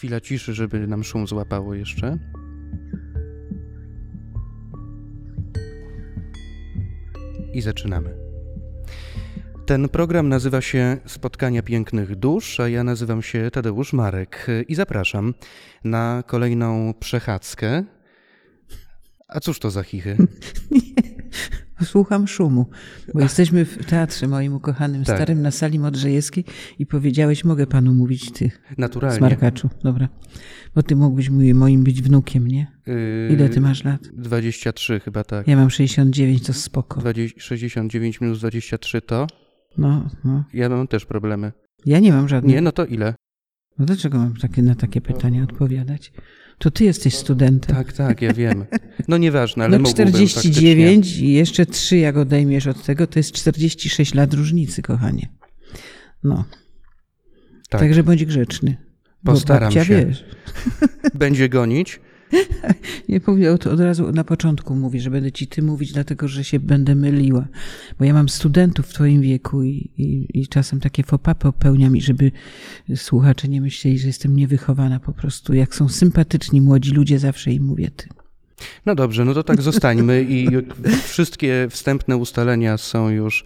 Chwila ciszy, żeby nam szum złapało jeszcze. I zaczynamy. Ten program nazywa się Spotkania Pięknych Dusz, a ja nazywam się Tadeusz Marek i zapraszam na kolejną przechadzkę. A cóż to za chichy? Słucham szumu, bo jesteśmy w teatrze moim ukochanym, Tak. starym na sali Modrzejewskiej i powiedziałeś, mogę panu mówić ty, Naturalnie. smarkaczu. Dobra. Bo ty mógłbyś moim być wnukiem, nie? Yy, Ile ty masz lat? 23 chyba tak. Ja mam 69, to spoko. 20, 69 minus 23 to? No, no. Ja mam też problemy. Ja nie mam żadnych. Nie, no to ile? No dlaczego mam takie, na takie pytania odpowiadać? To ty jesteś studentem. Tak, tak, ja wiem. No nieważne, ale no mógłbym 49 i jeszcze 3 jak odejmiesz od tego, to jest 46 lat różnicy, kochanie. No. Tak. także bądź grzeczny. Postaram babcia, się. Wiesz, Będzie gonić? Nie powiedział to od razu na początku mówi, że będę ci ty mówić, dlatego że się będę myliła. Bo ja mam studentów w twoim wieku i, i, i czasem takie fopapy popełniam i żeby słuchacze nie myśleli, że jestem niewychowana po prostu. Jak są sympatyczni młodzi ludzie, zawsze im mówię ty. No dobrze, no to tak zostańmy i wszystkie wstępne ustalenia są już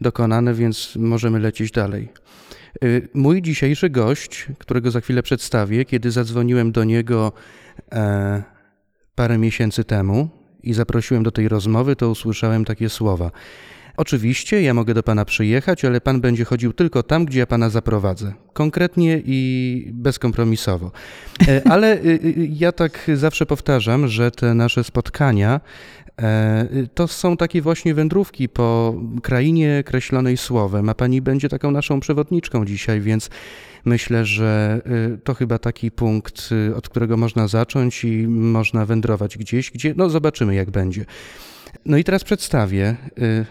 dokonane, więc możemy lecieć dalej. Y, Mój dzisiejszy gość, którego za chwilę przedstawię, kiedy zadzwoniłem do niego e, parę miesięcy temu i zaprosiłem do tej rozmowy, to usłyszałem takie słowa. Oczywiście, ja mogę do pana przyjechać, ale pan będzie chodził tylko tam, gdzie ja pana zaprowadzę. Konkretnie i bezkompromisowo. E, Ale y, y, ja tak zawsze powtarzam, że te nasze spotkania e, to są takie właśnie wędrówki po krainie kreślonej słowem, a pani będzie taką naszą przewodniczką dzisiaj, więc myślę, że y, to chyba taki punkt, y, od którego można zacząć i można wędrować gdzieś, gdzie, no zobaczymy jak będzie. No i teraz przedstawię y,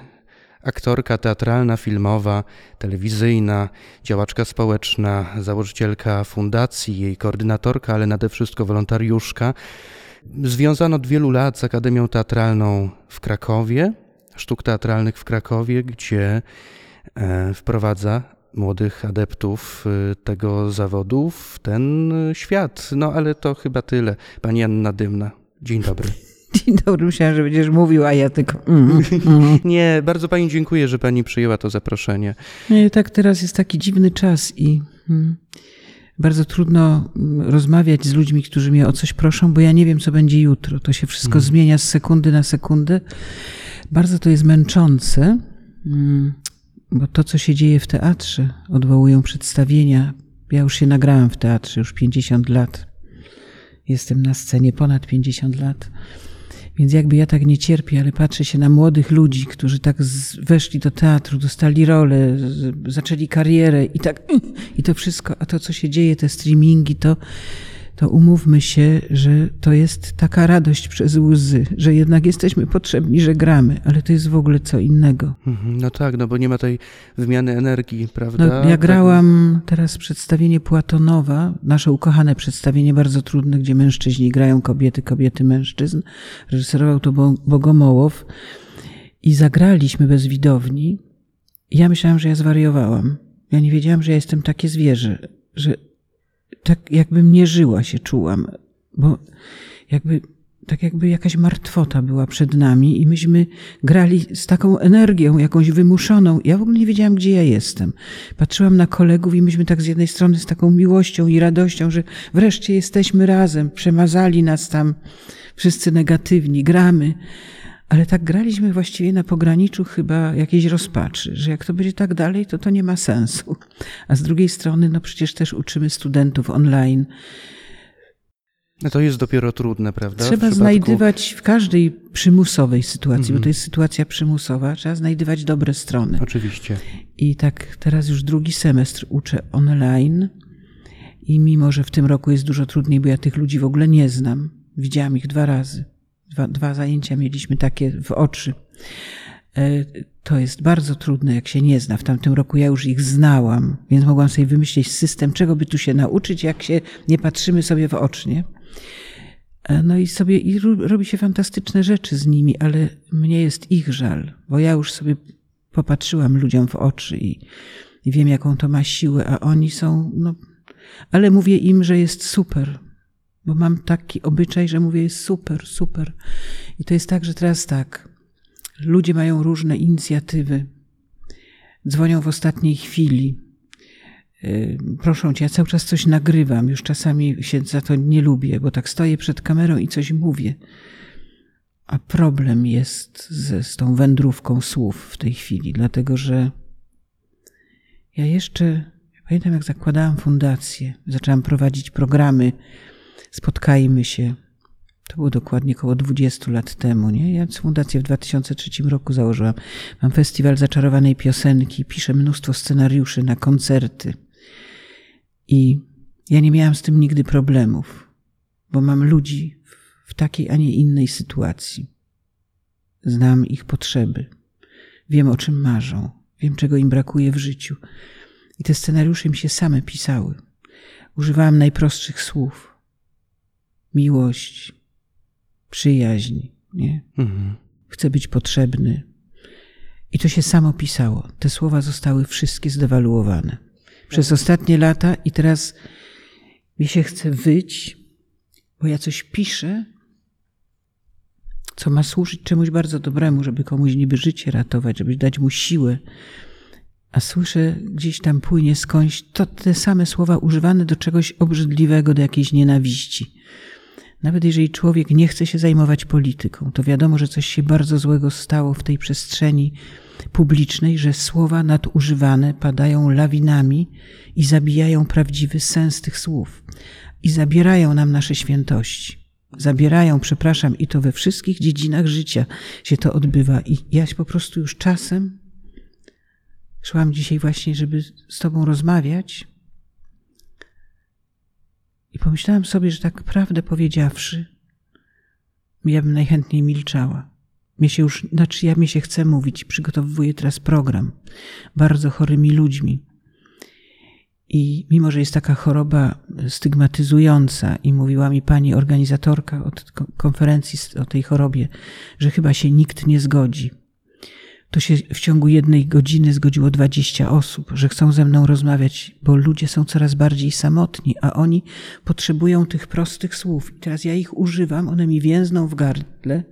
aktorka teatralna, filmowa, telewizyjna, działaczka społeczna, założycielka fundacji, jej koordynatorka, ale nade wszystko wolontariuszka. Związana od wielu lat z Akademią Teatralną w Krakowie, sztuk teatralnych w Krakowie, gdzie e, wprowadza młodych adeptów e, tego zawodu w ten e, świat. No ale to chyba tyle. Pani Anna Dymna. Dzień dobry. Dzień dobry, myślałam, że będziesz mówił, a ja tylko... Mm, mm. Nie, bardzo pani dziękuję, że pani przyjęła to zaproszenie. Nie, tak teraz jest taki dziwny czas i mm, bardzo trudno mm, rozmawiać z ludźmi, którzy mnie o coś proszą, bo ja nie wiem, co będzie jutro. To się wszystko zmienia z sekundy na sekundę. Bardzo to jest męczące, mm, bo to, co się dzieje w teatrze, odwołują przedstawienia. Ja już się nagrałam w teatrze, już 50 lat. Jestem na scenie ponad 50 lat. Więc jakby ja tak nie cierpię, ale patrzę się na młodych ludzi, którzy tak weszli do teatru, dostali rolę, zaczęli karierę i tak, i to wszystko, a to co się dzieje, te streamingi, to, to umówmy się, że to jest taka radość przez łzy, że jednak jesteśmy potrzebni, że gramy, ale to jest w ogóle co innego. Mhm, No tak, no bo nie ma tej wymiany energii, prawda? No, ja Tak- grałam teraz przedstawienie Płatonowa, nasze ukochane przedstawienie, bardzo trudne, gdzie mężczyźni grają kobiety, kobiety mężczyzn. Reżyserował to Bo- Bogomołow i zagraliśmy bez widowni. Ja myślałam, że ja zwariowałam. Ja nie wiedziałam, że ja jestem takie zwierzę, że tak jakbym nie żyła się czułam, bo jakby tak jakby jakaś martwota była przed nami i myśmy grali z taką energią, jakąś wymuszoną. Ja w ogóle nie wiedziałam, gdzie ja jestem. Patrzyłam na kolegów i myśmy tak z jednej strony z taką miłością i radością, że wreszcie jesteśmy razem, przemazali nas tam wszyscy negatywni, gramy. Ale tak graliśmy właściwie na pograniczu chyba jakiejś rozpaczy, że jak to będzie tak dalej, to to nie ma sensu. A z drugiej strony, no przecież też uczymy studentów online. No to jest dopiero trudne, prawda? W Trzeba przypadku- znajdywać w każdej przymusowej sytuacji, Mhm. bo to jest sytuacja przymusowa, trzeba znajdywać dobre strony. Oczywiście. I tak teraz już drugi semestr uczę online i mimo, że w tym roku jest dużo trudniej, bo ja tych ludzi w ogóle nie znam, widziałam ich dwa razy. Dwa, dwa zajęcia mieliśmy takie w oczy. E, To jest bardzo trudne, jak się nie zna. W tamtym roku ja już ich znałam, więc mogłam sobie wymyślić system, czego by tu się nauczyć, jak się nie patrzymy sobie w oczy, nie? E, No i sobie i robi się fantastyczne rzeczy z nimi, ale mnie jest ich żal, bo ja już sobie popatrzyłam ludziom w oczy i, i wiem, jaką to ma siłę, a oni są, no, ale mówię im, że jest super, bo mam taki obyczaj, że mówię jest super, super. I to jest tak, że teraz tak, ludzie mają różne inicjatywy, dzwonią w ostatniej chwili, yy, proszą cię, ja cały czas coś nagrywam, już czasami się za to nie lubię, bo tak stoję przed kamerą i coś mówię. A problem jest ze, z tą wędrówką słów w tej chwili, dlatego że ja jeszcze pamiętam, jak zakładałam fundację, zaczęłam prowadzić programy, spotkajmy się. To było dokładnie około 20 lat temu. Nie? Ja fundację w 2003 roku założyłam. Mam festiwal zaczarowanej piosenki, piszę mnóstwo scenariuszy na koncerty. I ja nie miałam z tym nigdy problemów, bo mam ludzi w takiej, a nie innej sytuacji. Znam ich potrzeby. Wiem, o czym marzą. Wiem, czego im brakuje w życiu. I te scenariusze mi się same pisały. Używałam najprostszych słów. Miłość, przyjaźń, nie? Mhm. Chcę być potrzebny. I to się samo pisało. Te słowa zostały wszystkie zdewaluowane. Przez ostatnie lata i teraz mi się chce wyć, bo ja coś piszę, co ma służyć czemuś bardzo dobremu, żeby komuś niby życie ratować, żeby dać mu siłę. A słyszę gdzieś tam płynie skądś to te same słowa używane do czegoś obrzydliwego, do jakiejś nienawiści. Nawet jeżeli człowiek nie chce się zajmować polityką, to wiadomo, że coś się bardzo złego stało w tej przestrzeni publicznej, że słowa nadużywane padają lawinami i zabijają prawdziwy sens tych słów i zabierają nam nasze świętości zabierają, przepraszam, i to we wszystkich dziedzinach życia się to odbywa. I ja po prostu już czasem szłam dzisiaj właśnie, żeby z Tobą rozmawiać. I pomyślałam sobie, że tak prawdę powiedziawszy, ja bym najchętniej milczała. Mnie się już, znaczy ja mi się chcę mówić, przygotowuję teraz program bardzo chorymi ludźmi. I mimo, że jest taka choroba stygmatyzująca, i mówiła mi pani organizatorka od konferencji o tej chorobie, że chyba się nikt nie zgodzi, to się w ciągu jednej godziny zgodziło 20 osób, że chcą ze mną rozmawiać, bo ludzie są coraz bardziej samotni, a oni potrzebują tych prostych słów. I teraz ja ich używam, one mi więzną w gardle.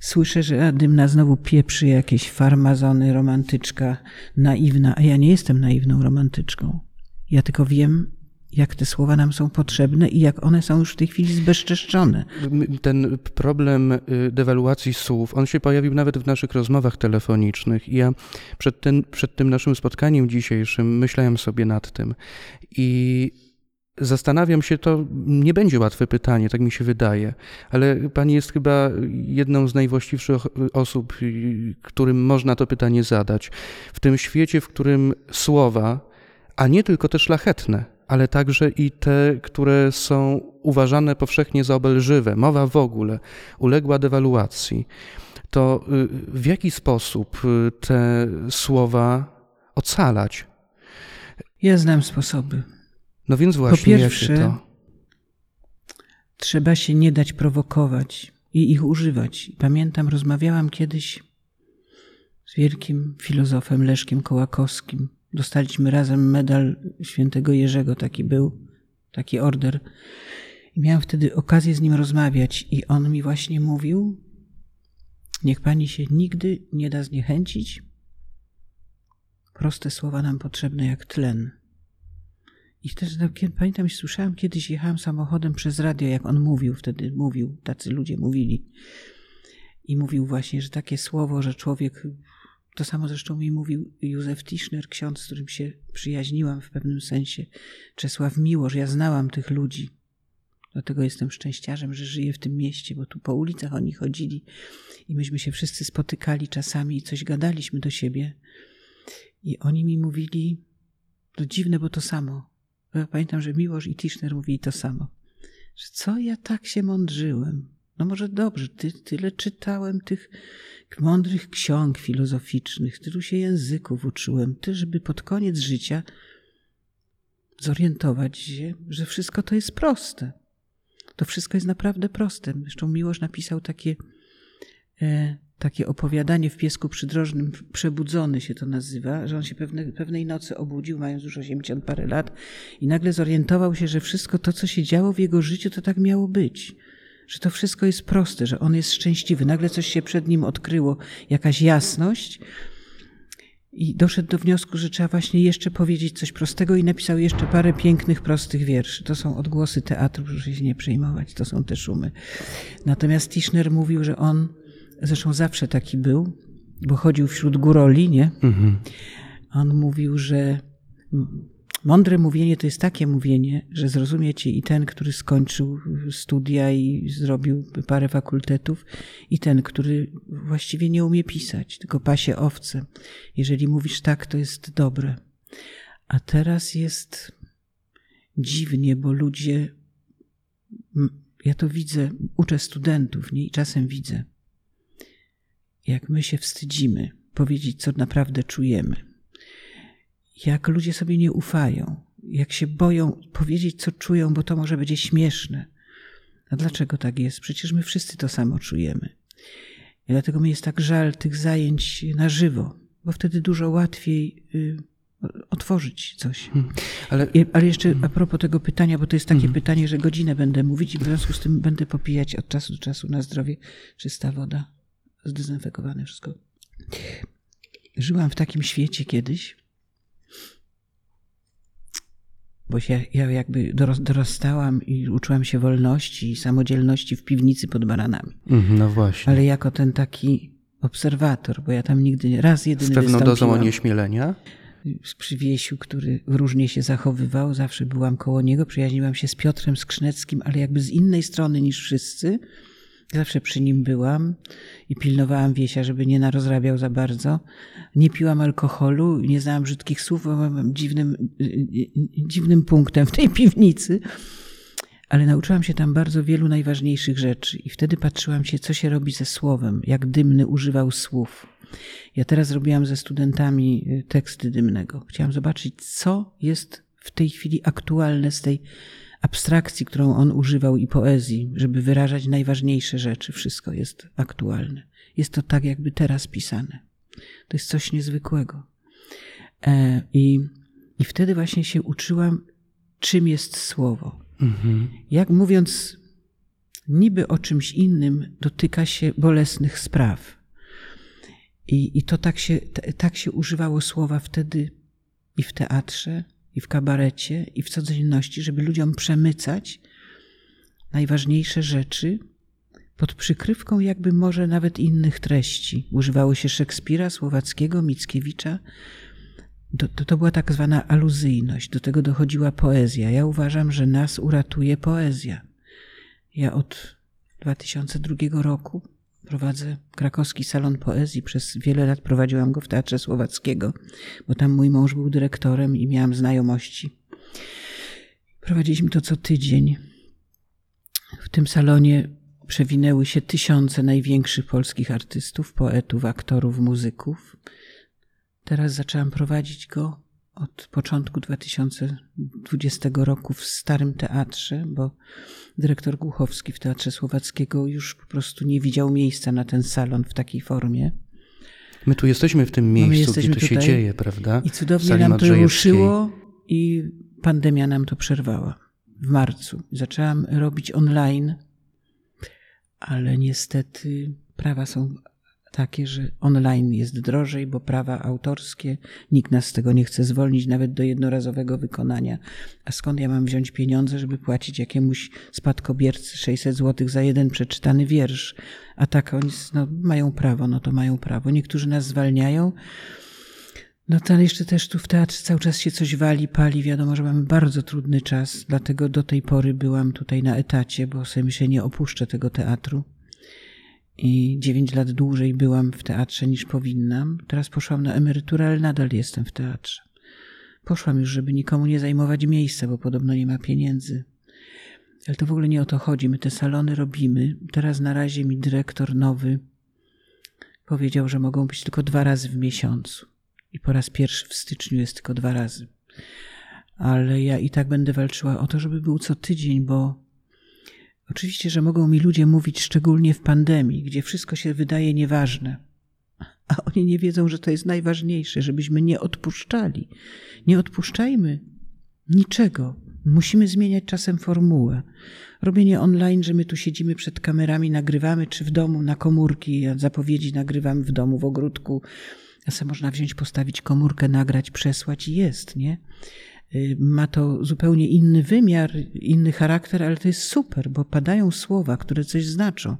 Słyszę, że Dymna znowu pieprzy jakieś farmazony, romantyczka, naiwna, a ja nie jestem naiwną romantyczką. Ja tylko wiem, jak te słowa nam są potrzebne i jak one są już w tej chwili zbezczeszczone. Ten problem y, dewaluacji słów, on się pojawił nawet w naszych rozmowach telefonicznych. I ja przed, ten, przed tym naszym spotkaniem dzisiejszym myślałem sobie nad tym. I Zastanawiam się, to nie będzie łatwe pytanie, tak mi się wydaje, ale pani jest chyba jedną z najwłaściwszych osób, y, którym można to pytanie zadać. W tym świecie, w którym słowa, a nie tylko te szlachetne, ale także i te, które są uważane powszechnie za obelżywe, mowa w ogóle, uległa dewaluacji, to y, w jaki sposób y, te słowa ocalać? Ja znam sposoby. No więc właśnie, po pierwsze, to? trzeba się nie dać prowokować i ich używać. Pamiętam, rozmawiałam kiedyś z wielkim filozofem Leszkiem Kołakowskim Dostaliśmy razem medal świętego Jerzego, taki był, taki order. I miałam wtedy okazję z nim rozmawiać, i on mi właśnie mówił: Niech pani się nigdy nie da zniechęcić. Proste słowa nam potrzebne jak tlen. I też no, pamiętam, słyszałam kiedyś, jechałam samochodem przez radio, jak on mówił, wtedy mówił, tacy ludzie mówili. I mówił właśnie, że takie słowo, że człowiek to samo zresztą mi mówił Józef Tischner, ksiądz, z którym się przyjaźniłam w pewnym sensie. Czesław Miłosz, ja znałam tych ludzi. Dlatego jestem szczęściarzem, że żyję w tym mieście, bo tu po ulicach oni chodzili i myśmy się wszyscy spotykali czasami i coś gadaliśmy do siebie. I oni mi mówili, to dziwne, bo to samo. Ja pamiętam, że Miłosz i Tischner mówili to samo. Że co ja tak się mądrzyłem? No może dobrze, ty, tyle czytałem tych mądrych ksiąg filozoficznych, tylu się języków uczyłem, ty, żeby pod koniec życia zorientować się, że wszystko to jest proste. To wszystko jest naprawdę proste. Zresztą Miłosz napisał takie e, takie opowiadanie w piesku przydrożnym, przebudzony się to nazywa, że on się pewne, pewnej nocy obudził, mając już 80 parę lat, i nagle zorientował się, że wszystko to, co się działo w jego życiu, to tak miało być. Że to wszystko jest proste, że on jest szczęśliwy. Nagle coś się przed nim odkryło, jakaś jasność. I doszedł do wniosku, że trzeba właśnie jeszcze powiedzieć coś prostego i napisał jeszcze parę pięknych, prostych wierszy. To są odgłosy teatru, proszę się nie przejmować, to są te szumy. Natomiast Tischner mówił, że on zresztą zawsze taki był, bo chodził wśród góroli, nie? Mhm. On mówił, że mądre mówienie to jest takie mówienie, że zrozumie cię i ten, który skończył studia i zrobił parę fakultetów, i ten, który właściwie nie umie pisać, tylko pasie owce. Jeżeli mówisz tak, to jest dobre. A teraz jest dziwnie, bo ludzie, ja to widzę, uczę studentów, nie? I czasem widzę, jak my się wstydzimy powiedzieć, co naprawdę czujemy, jak ludzie sobie nie ufają, jak się boją powiedzieć, co czują, bo to może będzie śmieszne. A dlaczego tak jest? Przecież my wszyscy to samo czujemy. I dlatego mi jest tak żal tych zajęć na żywo, bo wtedy dużo łatwiej y, otworzyć coś. Hmm. Ale... ale jeszcze a propos tego pytania, bo to jest takie hmm. pytanie, że godzinę będę mówić i w związku z tym będę popijać od czasu do czasu na zdrowie czysta woda zdezynfekowane wszystko. Żyłam w takim świecie kiedyś, bo się, ja jakby dorastałam i uczyłam się wolności i samodzielności w piwnicy pod baranami. Mm, no właśnie. Ale jako ten taki obserwator, bo ja tam nigdy nie, raz jedyny Z pewną dozą onieśmielenia? Przy Wiesiu, który różnie się zachowywał, zawsze byłam koło niego, przyjaźniłam się z Piotrem Skrzyneckim, ale jakby z innej strony niż wszyscy. Zawsze przy nim byłam i pilnowałam Wiesia, żeby nie narozrabiał za bardzo. Nie piłam alkoholu, nie znałam brzydkich słów, byłam dziwnym, dziwnym punktem w tej piwnicy. Ale nauczyłam się tam bardzo wielu najważniejszych rzeczy i wtedy patrzyłam się, co się robi ze słowem, jak Dymny używał słów. Ja teraz robiłam ze studentami y, teksty Dymnego. Chciałam zobaczyć, co jest w tej chwili aktualne z tej abstrakcji, którą on używał i poezji, żeby wyrażać najważniejsze rzeczy. Wszystko jest aktualne. Jest to tak, jakby teraz pisane. To jest coś niezwykłego. E, I, i wtedy właśnie się uczyłam, czym jest słowo. Mhm. Jak mówiąc niby o czymś innym, dotyka się bolesnych spraw. I, i to tak się, tak się używało słowa wtedy i w teatrze, i w kabarecie, i w codzienności, żeby ludziom przemycać najważniejsze rzeczy pod przykrywką jakby może nawet innych treści. Używało się Szekspira, Słowackiego, Mickiewicza. To, to, to była tak zwana aluzyjność. Do tego dochodziła poezja. Ja uważam, że nas uratuje poezja. Ja od 2002 roku Prowadzę krakowski salon poezji. Przez wiele lat prowadziłam go w Teatrze Słowackiego, bo tam mój mąż był dyrektorem i miałam znajomości. Prowadziliśmy to co tydzień. W tym salonie przewinęły się tysiące największych polskich artystów, poetów, aktorów, muzyków. Teraz zaczęłam prowadzić go od początku 2020 roku w Starym Teatrze, bo dyrektor Głuchowski w Teatrze Słowackiego już po prostu nie widział miejsca na ten salon w takiej formie. My tu jesteśmy w tym miejscu, no gdzie to się dzieje, prawda? I cudownie nam to ruszyło i pandemia nam to przerwała w marcu. Zaczęłam robić online, ale niestety prawa są takie, że online jest drożej, bo prawa autorskie, nikt nas z tego nie chce zwolnić, nawet do jednorazowego wykonania. A skąd ja mam wziąć pieniądze, żeby płacić jakiemuś spadkobiercy 600 zł za jeden przeczytany wiersz? A tak oni no, mają prawo, no to mają prawo. Niektórzy nas zwalniają. No to ale jeszcze też tu w teatrze cały czas się coś wali, pali. Wiadomo, że mamy bardzo trudny czas, dlatego do tej pory byłam tutaj na etacie, bo sobie myślę, nie opuszczę tego teatru i dziewięć lat dłużej byłam w teatrze niż powinnam. Teraz poszłam na emeryturę, ale nadal jestem w teatrze. Poszłam już, żeby nikomu nie zajmować miejsca, bo podobno nie ma pieniędzy. Ale to w ogóle nie o to chodzi. My te salony robimy. Teraz na razie mi dyrektor nowy powiedział, że mogą być tylko dwa razy w miesiącu. I po raz pierwszy w styczniu jest tylko dwa razy. Ale ja i tak będę walczyła o to, żeby był co tydzień, bo Oczywiście, że mogą mi ludzie mówić, szczególnie w pandemii, gdzie wszystko się wydaje nieważne, a oni nie wiedzą, że to jest najważniejsze, żebyśmy nie odpuszczali. Nie odpuszczajmy niczego. Musimy zmieniać czasem formułę. Robienie online, że my tu siedzimy przed kamerami, nagrywamy, czy w domu na komórki, zapowiedzi nagrywamy w domu, w ogródku. A sobie można wziąć, postawić komórkę, nagrać, przesłać i jest, nie? Y, ma to zupełnie inny wymiar, inny charakter, ale to jest super, bo padają słowa, które coś znaczą.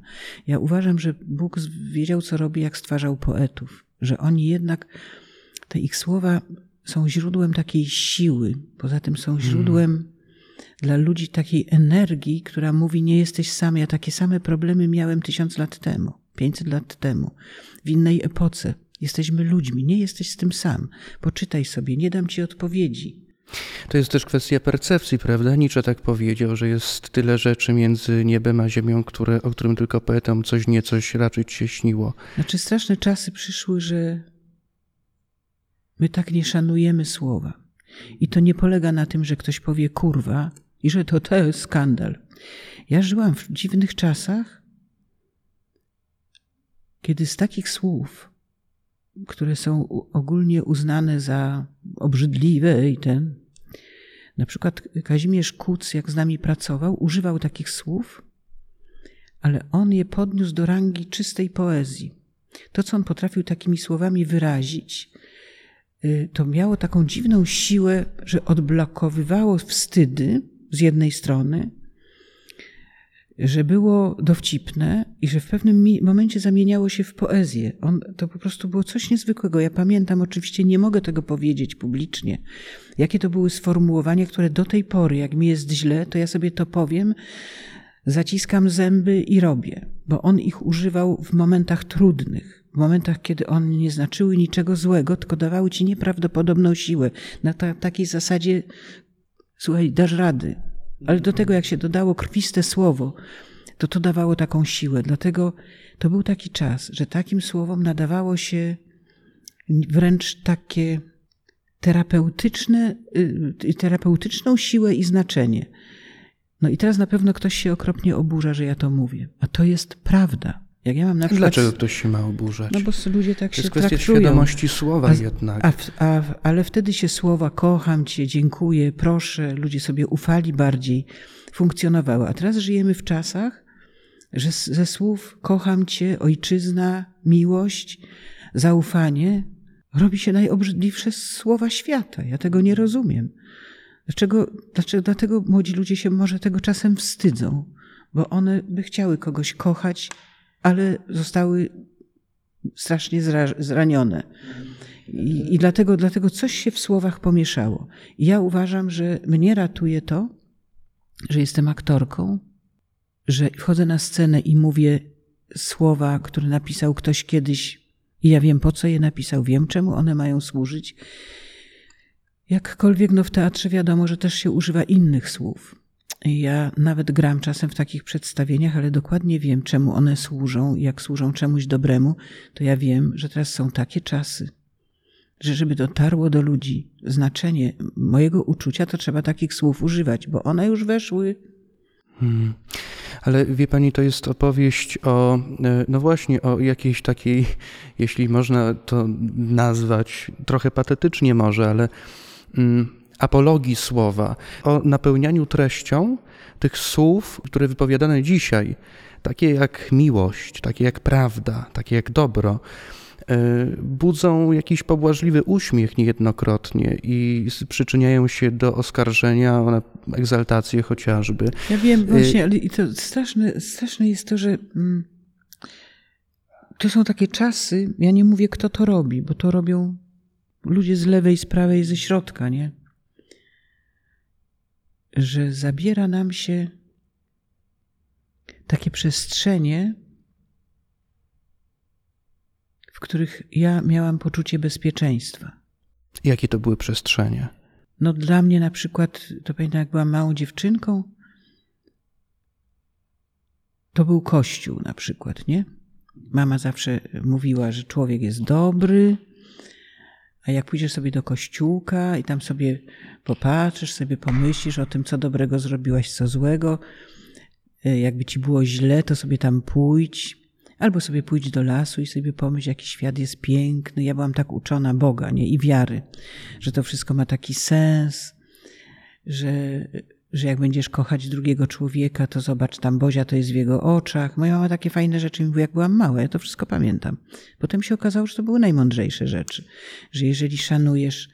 Ja uważam, że Bóg wiedział, co robi, jak stwarzał poetów, że oni jednak, te ich słowa są źródłem takiej siły, poza tym są źródłem hmm. dla ludzi takiej energii, która mówi: Nie jesteś sam. Ja takie same problemy miałem tysiąc lat temu, pięćset lat temu, w innej epoce. Jesteśmy ludźmi, nie jesteś z tym sam. Poczytaj sobie, nie dam ci odpowiedzi. To jest też kwestia percepcji, prawda? Nietzsche tak powiedział, że jest tyle rzeczy między niebem a ziemią, które, o którym tylko poetom coś nie coś raczej się śniło. Znaczy straszne czasy przyszły, że my tak nie szanujemy słowa. I to nie polega na tym, że ktoś powie kurwa i że to to jest skandal. Ja żyłam w dziwnych czasach, kiedy z takich słów które są ogólnie uznane za obrzydliwe i ten. Na przykład Kazimierz Kuc, jak z nami pracował, używał takich słów, ale on je podniósł do rangi czystej poezji. To, co on potrafił takimi słowami wyrazić, y, to miało taką dziwną siłę, że odblokowywało wstydy z jednej strony, że było dowcipne i że w pewnym momencie zamieniało się w poezję. On, to po prostu było coś niezwykłego. Ja pamiętam, oczywiście nie mogę tego powiedzieć publicznie, jakie to były sformułowania, które do tej pory, jak mi jest źle, to ja sobie to powiem, zaciskam zęby i robię, bo on ich używał w momentach trudnych, w momentach, kiedy one nie znaczyły niczego złego, tylko dawały ci nieprawdopodobną siłę. Na ta, takiej zasadzie, słuchaj, dasz rady, ale do tego, jak się dodało krwiste słowo, to to dawało taką siłę. Dlatego to był taki czas, że takim słowom nadawało się wręcz takie terapeutyczne, y, terapeutyczną siłę i znaczenie. No i teraz na pewno ktoś się okropnie oburza, że ja to mówię. A to jest prawda. Jak ja mam na przykład... Dlaczego ktoś się ma oburzać? No bo ludzie tak to się jest kwestia traktują. świadomości słowa a, jednak. A, a, ale wtedy się słowa kocham cię, dziękuję, proszę, ludzie sobie ufali bardziej, funkcjonowały. A teraz żyjemy w czasach, że ze słów kocham cię, ojczyzna, miłość, zaufanie robi się najobrzydliwsze słowa świata. Ja tego nie rozumiem. Dlaczego, dlaczego, dlatego młodzi ludzie się może tego czasem wstydzą, bo one by chciały kogoś kochać, ale zostały strasznie zranione. I, I, dlatego, dlatego coś się w słowach pomieszało. I ja uważam, że mnie ratuje to, że jestem aktorką, że wchodzę na scenę i mówię słowa, które napisał ktoś kiedyś, i ja wiem po co je napisał, wiem czemu one mają służyć. Jakkolwiek no w teatrze wiadomo, że też się używa innych słów. Ja nawet gram czasem w takich przedstawieniach, ale dokładnie wiem, czemu one służą, jak służą czemuś dobremu, to ja wiem, że teraz są takie czasy, że żeby dotarło do ludzi znaczenie mojego uczucia, to trzeba takich słów używać, bo one już weszły. Hmm. Ale wie pani, to jest opowieść o, e, no właśnie, o jakiejś takiej, jeśli można to nazwać, trochę patetycznie może, ale. Hmm, apologii słowa, o napełnianiu treścią tych słów, które wypowiadane dzisiaj, takie jak miłość, takie jak prawda, takie jak dobro, e, budzą jakiś pobłażliwy uśmiech niejednokrotnie i przyczyniają się do oskarżenia o egzaltację chociażby. Ja wiem właśnie, ale i to straszne, straszne jest to, że mm, to są takie czasy, ja nie mówię kto to robi, bo to robią ludzie z lewej, z prawej, ze środka, nie? Że zabiera nam się takie przestrzenie, w których ja miałam poczucie bezpieczeństwa. Jakie to były przestrzenie? No dla mnie na przykład, to pamiętam jak byłam małą dziewczynką, to był kościół na przykład, nie? Mama zawsze mówiła, że człowiek jest dobry, a jak pójdziesz sobie do kościółka i tam sobie popatrzysz, sobie pomyślisz o tym, co dobrego zrobiłaś, co złego, y, jakby ci było źle, to sobie tam pójdź, albo sobie pójdź do lasu i sobie pomyśl, jaki świat jest piękny. Ja byłam tak uczona Boga, nie? I wiary, że to wszystko ma taki sens, że, że jak będziesz kochać drugiego człowieka, to zobacz, tam Bozia to jest w jego oczach. Moja mama takie fajne rzeczy mi mówiła, jak byłam mała, ja to wszystko pamiętam. Potem się okazało, że to były najmądrzejsze rzeczy, że jeżeli szanujesz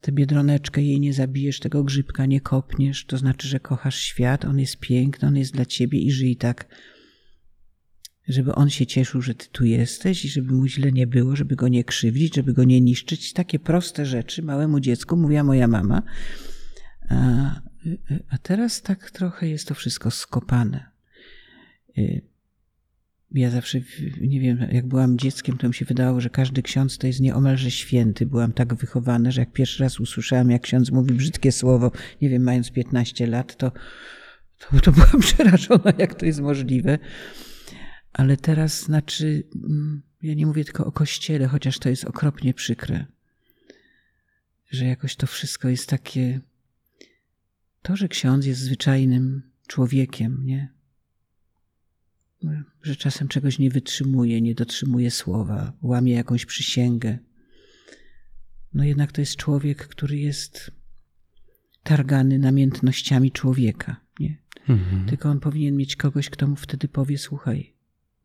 tę biedroneczkę, jej nie zabijesz, tego grzybka nie kopniesz, to znaczy, że kochasz świat, on jest piękny, on jest dla ciebie i żyj tak, żeby on się cieszył, że ty tu jesteś i żeby mu źle nie było, żeby go nie krzywdzić, żeby go nie niszczyć. Takie proste rzeczy małemu dziecku mówiła moja mama. A, teraz tak trochę jest to wszystko skopane. Y, ja zawsze, nie wiem, jak byłam dzieckiem, to mi się wydawało, że każdy ksiądz to jest nieomalże święty. Byłam tak wychowana, że jak pierwszy raz usłyszałam, jak ksiądz mówi brzydkie słowo, nie wiem, mając 15 lat, to, to, to byłam przerażona, jak to jest możliwe. Ale teraz znaczy, mm, ja nie mówię tylko o kościele, chociaż to jest okropnie przykre, że jakoś to wszystko jest takie. To, że ksiądz jest zwyczajnym człowiekiem, nie? Że czasem czegoś nie wytrzymuje, nie dotrzymuje słowa, łamie jakąś przysięgę. No jednak to jest człowiek, który jest targany namiętnościami człowieka, nie? Mhm. Tylko on powinien mieć kogoś, kto mu wtedy powie: Słuchaj,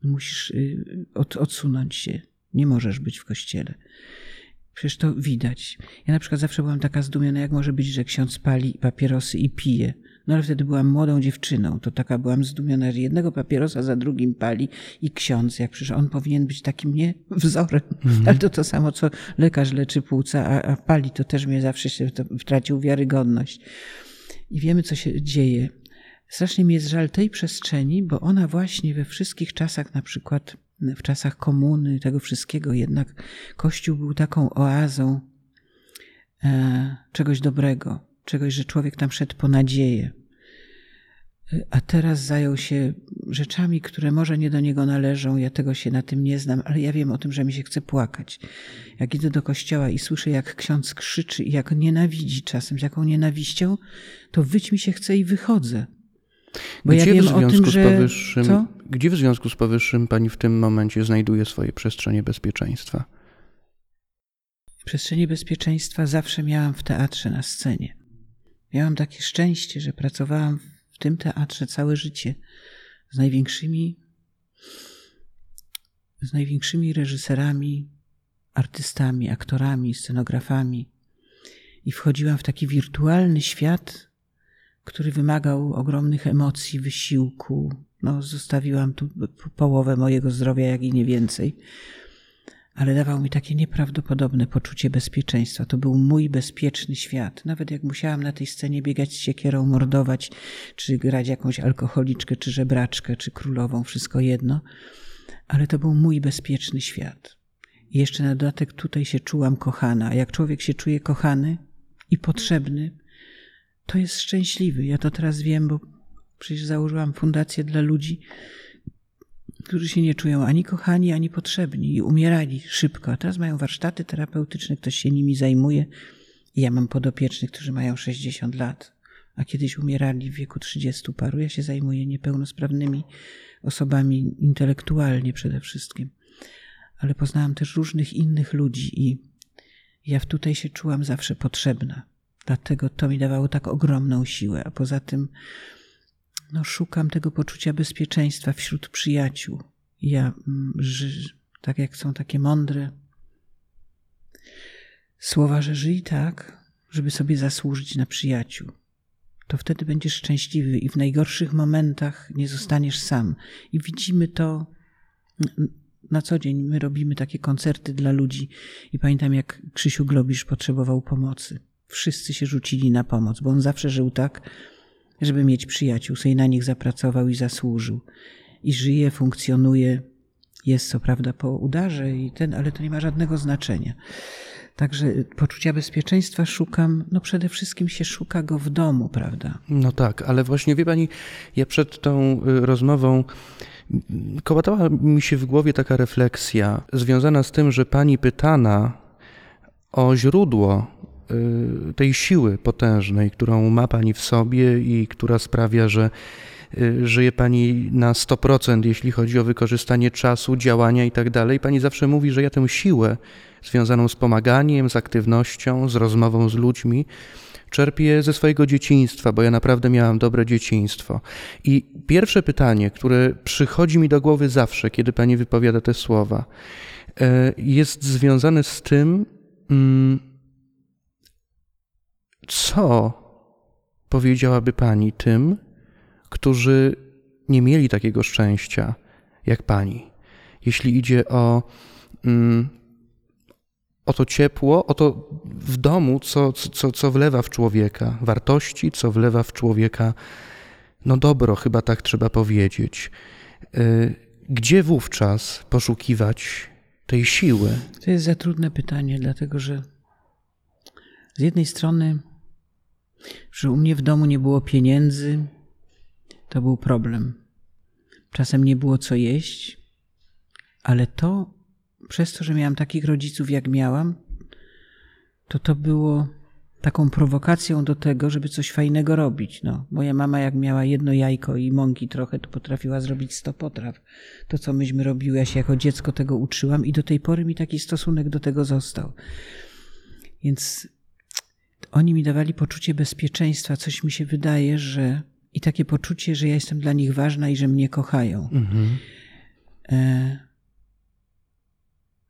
musisz y, od, odsunąć się. Nie możesz być w kościele. Przecież to widać. Ja na przykład zawsze byłam taka zdumiona, jak może być, że ksiądz pali papierosy i pije. No ale wtedy byłam młodą dziewczyną, to taka byłam zdumiona, że jednego papierosa za drugim pali i ksiądz, jak przecież on powinien być takim nie wzorem. Mhm. Ale to to samo, co lekarz leczy płuca, a, a pali, to też mnie zawsze się wtracił wiarygodność. I wiemy, co się dzieje. Strasznie mi jest żal tej przestrzeni, bo ona właśnie we wszystkich czasach, na przykład w czasach komuny, tego wszystkiego, jednak Kościół był taką oazą e, czegoś dobrego, czegoś, że człowiek tam szedł po nadzieję. A teraz zajął się rzeczami, które może nie do niego należą. Ja tego się na tym nie znam, ale ja wiem o tym, że mi się chce płakać. Jak idę do kościoła i słyszę, jak ksiądz krzyczy i jak nienawidzi czasem, z jaką nienawiścią, to wyć mi się chce i wychodzę. Bo gdzie, ja wiem w związku tym, że... z powyższym, Co? gdzie w związku z powyższym pani w tym momencie znajduje swoje przestrzenie bezpieczeństwa? Przestrzenie bezpieczeństwa zawsze miałam w teatrze na scenie. Miałam takie szczęście, że pracowałam w tym teatrze całe życie z największymi, z największymi reżyserami, artystami, aktorami, scenografami. I wchodziłam w taki wirtualny świat który wymagał ogromnych emocji, wysiłku. No, zostawiłam tu połowę mojego zdrowia, jak i nie więcej. Ale dawał mi takie nieprawdopodobne poczucie bezpieczeństwa. To był mój bezpieczny świat. Nawet jak musiałam na tej scenie biegać z siekierą, mordować, czy grać jakąś alkoholiczkę, czy żebraczkę, czy królową, wszystko jedno. Ale to był mój bezpieczny świat. I jeszcze na dodatek tutaj się czułam kochana. A jak człowiek się czuje kochany i potrzebny, to jest szczęśliwy. Ja to teraz wiem, bo przecież założyłam fundację dla ludzi, którzy się nie czują ani kochani, ani potrzebni i umierali szybko. A teraz mają warsztaty terapeutyczne, ktoś się nimi zajmuje. I ja mam podopiecznych, którzy mają 60 lat, a kiedyś umierali w wieku 30 paru. Ja się zajmuję niepełnosprawnymi osobami intelektualnie przede wszystkim. Ale poznałam też różnych innych ludzi i ja tutaj się czułam zawsze potrzebna. Dlatego to mi dawało tak ogromną siłę. A poza tym, no, szukam tego poczucia bezpieczeństwa wśród przyjaciół. Ja, mm, że, tak jak są takie mądre słowa, że żyj tak, żeby sobie zasłużyć na przyjaciół. To wtedy będziesz szczęśliwy i w najgorszych momentach nie zostaniesz sam. I widzimy to na co dzień. My robimy takie koncerty dla ludzi i pamiętam, jak Krzysiu Globisz potrzebował pomocy wszyscy się rzucili na pomoc, bo on zawsze żył tak, żeby mieć przyjaciół, sobie na nich zapracował i zasłużył. I żyje, funkcjonuje, jest co prawda po udarze, i ten, ale to nie ma żadnego znaczenia. Także poczucia bezpieczeństwa szukam, no przede wszystkim się szuka go w domu, prawda? No tak, ale właśnie wie pani, ja przed tą y, rozmową kołatała mi się w głowie taka refleksja związana z tym, że pani pytana o źródło tej siły potężnej, którą ma Pani w sobie i która sprawia, że y, żyje pani na 100%, jeśli chodzi o wykorzystanie czasu, działania i tak. Pani zawsze mówi, że ja tę siłę związaną z pomaganiem, z aktywnością, z rozmową z ludźmi, czerpię ze swojego dzieciństwa, bo ja naprawdę miałam dobre dzieciństwo. I pierwsze pytanie, które przychodzi mi do głowy zawsze, kiedy pani wypowiada te słowa, e, jest związane z tym, mm, co powiedziałaby pani tym, którzy nie mieli takiego szczęścia jak pani, jeśli idzie o mm, o to ciepło, o to w domu, co, co, co wlewa w człowieka wartości, co wlewa w człowieka, no dobro, chyba tak trzeba powiedzieć. Y, gdzie wówczas poszukiwać tej siły? To jest za trudne pytanie, dlatego że z jednej strony, że u mnie w domu nie było pieniędzy, to był problem. Czasem nie było co jeść, ale to przez to, że miałam takich rodziców, jak miałam, to to było taką prowokacją do tego, żeby coś fajnego robić. No, moja mama, jak miała jedno jajko i mąki trochę, to potrafiła zrobić sto potraw. To, co myśmy robiły, ja się jako dziecko tego uczyłam i do tej pory mi taki stosunek do tego został. Więc oni mi dawali poczucie bezpieczeństwa, coś mi się wydaje, że i takie poczucie, że ja jestem dla nich ważna i że mnie kochają. Mhm. E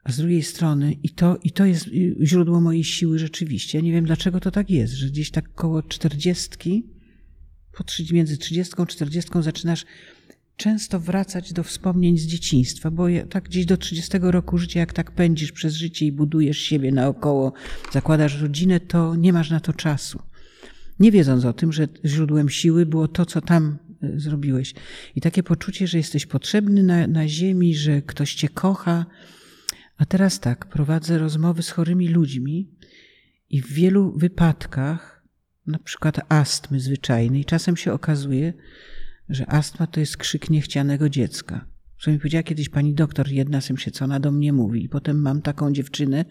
a z drugiej strony, i to, i to jest źródło mojej siły rzeczywiście. Ja nie wiem, dlaczego to tak jest, że gdzieś tak koło czterdziestki, między trzydziestką a czterdziestką zaczynasz często wracać do wspomnień z dzieciństwa, bo tak gdzieś do 30 roku życia, jak tak pędzisz przez życie i budujesz siebie naokoło, zakładasz rodzinę, to nie masz na to czasu. Nie wiedząc o tym, że źródłem siły było to, co tam e, zrobiłeś. I takie poczucie, że jesteś potrzebny na, na ziemi, że ktoś cię kocha, a teraz tak, prowadzę rozmowy z chorymi ludźmi i w wielu wypadkach, na przykład astmy zwyczajnej, czasem się okazuje, że astma to jest krzyk niechcianego dziecka. Co mi powiedziała kiedyś pani doktor, jedna z się, co ona do mnie mówi. I potem mam taką dziewczynę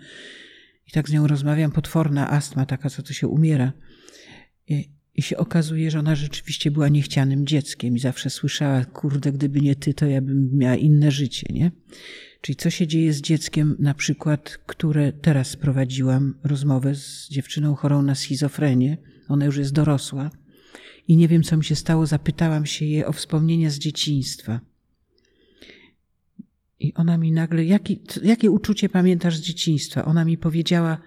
i tak z nią rozmawiam, potworna astma, taka, co to się umiera. I, I się okazuje, że ona rzeczywiście była niechcianym dzieckiem i zawsze słyszała, kurde, gdyby nie ty, to ja bym miała inne życie, nie? Czyli co się dzieje z dzieckiem, na przykład, które teraz prowadziłam rozmowę z dziewczyną chorą na schizofrenię. Ona już jest dorosła i nie wiem, co mi się stało. Zapytałam się jej o wspomnienia z dzieciństwa. I ona mi nagle, jaki, jakie uczucie pamiętasz z dzieciństwa? Ona mi powiedziała,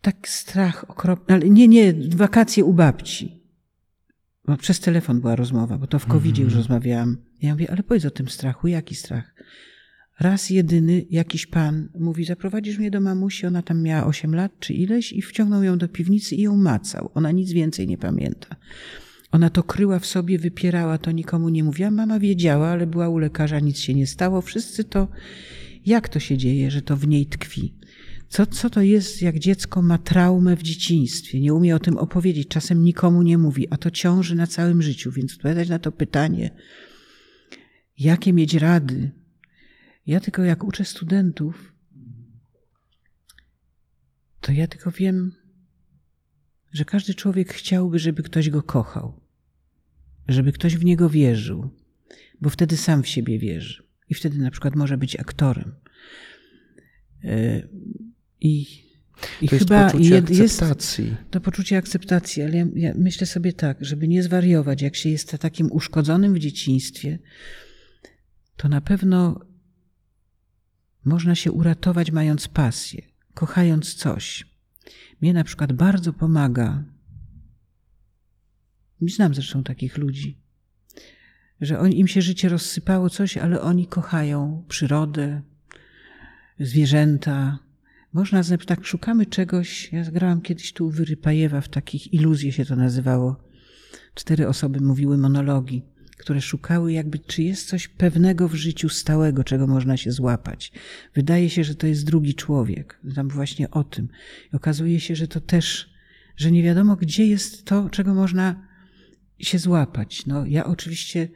tak strach okropny, ale nie, nie, wakacje u babci. Bo przez telefon była rozmowa, bo to w covid już mhm. rozmawiałam. Ja mówię, ale powiedz o tym strachu, jaki strach? Raz jedyny jakiś pan mówi, zaprowadzisz mnie do mamusi, ona tam miała 8 lat czy ileś i wciągnął ją do piwnicy i ją macał. Ona nic więcej nie pamięta. Ona to kryła w sobie, wypierała, to nikomu nie mówiła. Mama wiedziała, ale była u lekarza, nic się nie stało. Wszyscy to, jak to się dzieje, że to w niej tkwi? Co, co to jest, jak dziecko ma traumę w dzieciństwie, nie umie o tym opowiedzieć, czasem nikomu nie mówi, a to ciąży na całym życiu. Więc odpowiadać na to pytanie, jakie mieć rady, ja tylko jak uczę studentów, to ja tylko wiem, że każdy człowiek chciałby, żeby ktoś go kochał, żeby ktoś w niego wierzył, bo wtedy sam w siebie wierzy i wtedy na przykład może być aktorem. E, I, i to chyba jest poczucie jed, akceptacji. Jest to poczucie akceptacji, ale ja, ja myślę sobie tak, żeby nie zwariować, jak się jest takim uszkodzonym w dzieciństwie, to na pewno można się uratować mając pasję, kochając coś. Mnie na przykład bardzo pomaga, znam zresztą takich ludzi, że on, im się życie rozsypało coś, ale oni kochają przyrodę, zwierzęta. Można, tak szukamy czegoś. Ja grałam kiedyś tu Wyrypajewa w takich iluzje się to nazywało. Cztery osoby mówiły monologi które szukały jakby, czy jest coś pewnego w życiu stałego, czego można się złapać. Wydaje się, że to jest drugi człowiek. Tam właśnie o tym. I okazuje się, że to też, że nie wiadomo, gdzie jest to, czego można się złapać. No, ja oczywiście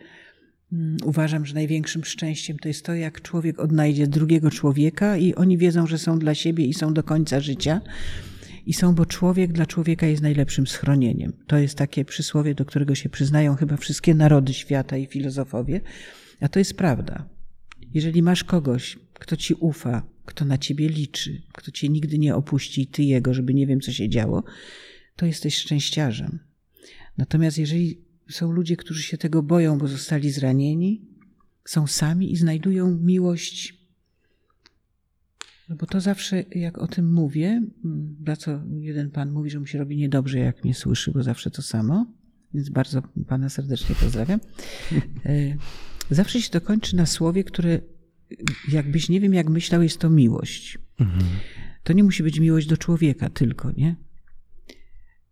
mm, uważam, że największym szczęściem to jest to, jak człowiek odnajdzie drugiego człowieka i oni wiedzą, że są dla siebie i są do końca życia. I są, bo człowiek dla człowieka jest najlepszym schronieniem. To jest takie przysłowie, do którego się przyznają chyba wszystkie narody świata i filozofowie, a to jest prawda. Jeżeli masz kogoś, kto ci ufa, kto na ciebie liczy, kto cię nigdy nie opuści i ty jego, żeby nie wiem, co się działo, to jesteś szczęściarzem. Natomiast jeżeli są ludzie, którzy się tego boją, bo zostali zranieni, są sami i znajdują miłość. No bo to zawsze, jak o tym mówię, za co jeden pan mówi, że mu się robi niedobrze, jak mnie słyszy, bo zawsze to samo, więc bardzo pana serdecznie pozdrawiam. E, zawsze się to kończy na słowie, które jakbyś nie wiem, jak myślał, jest to miłość. Mhm. To nie musi być miłość do człowieka tylko, nie?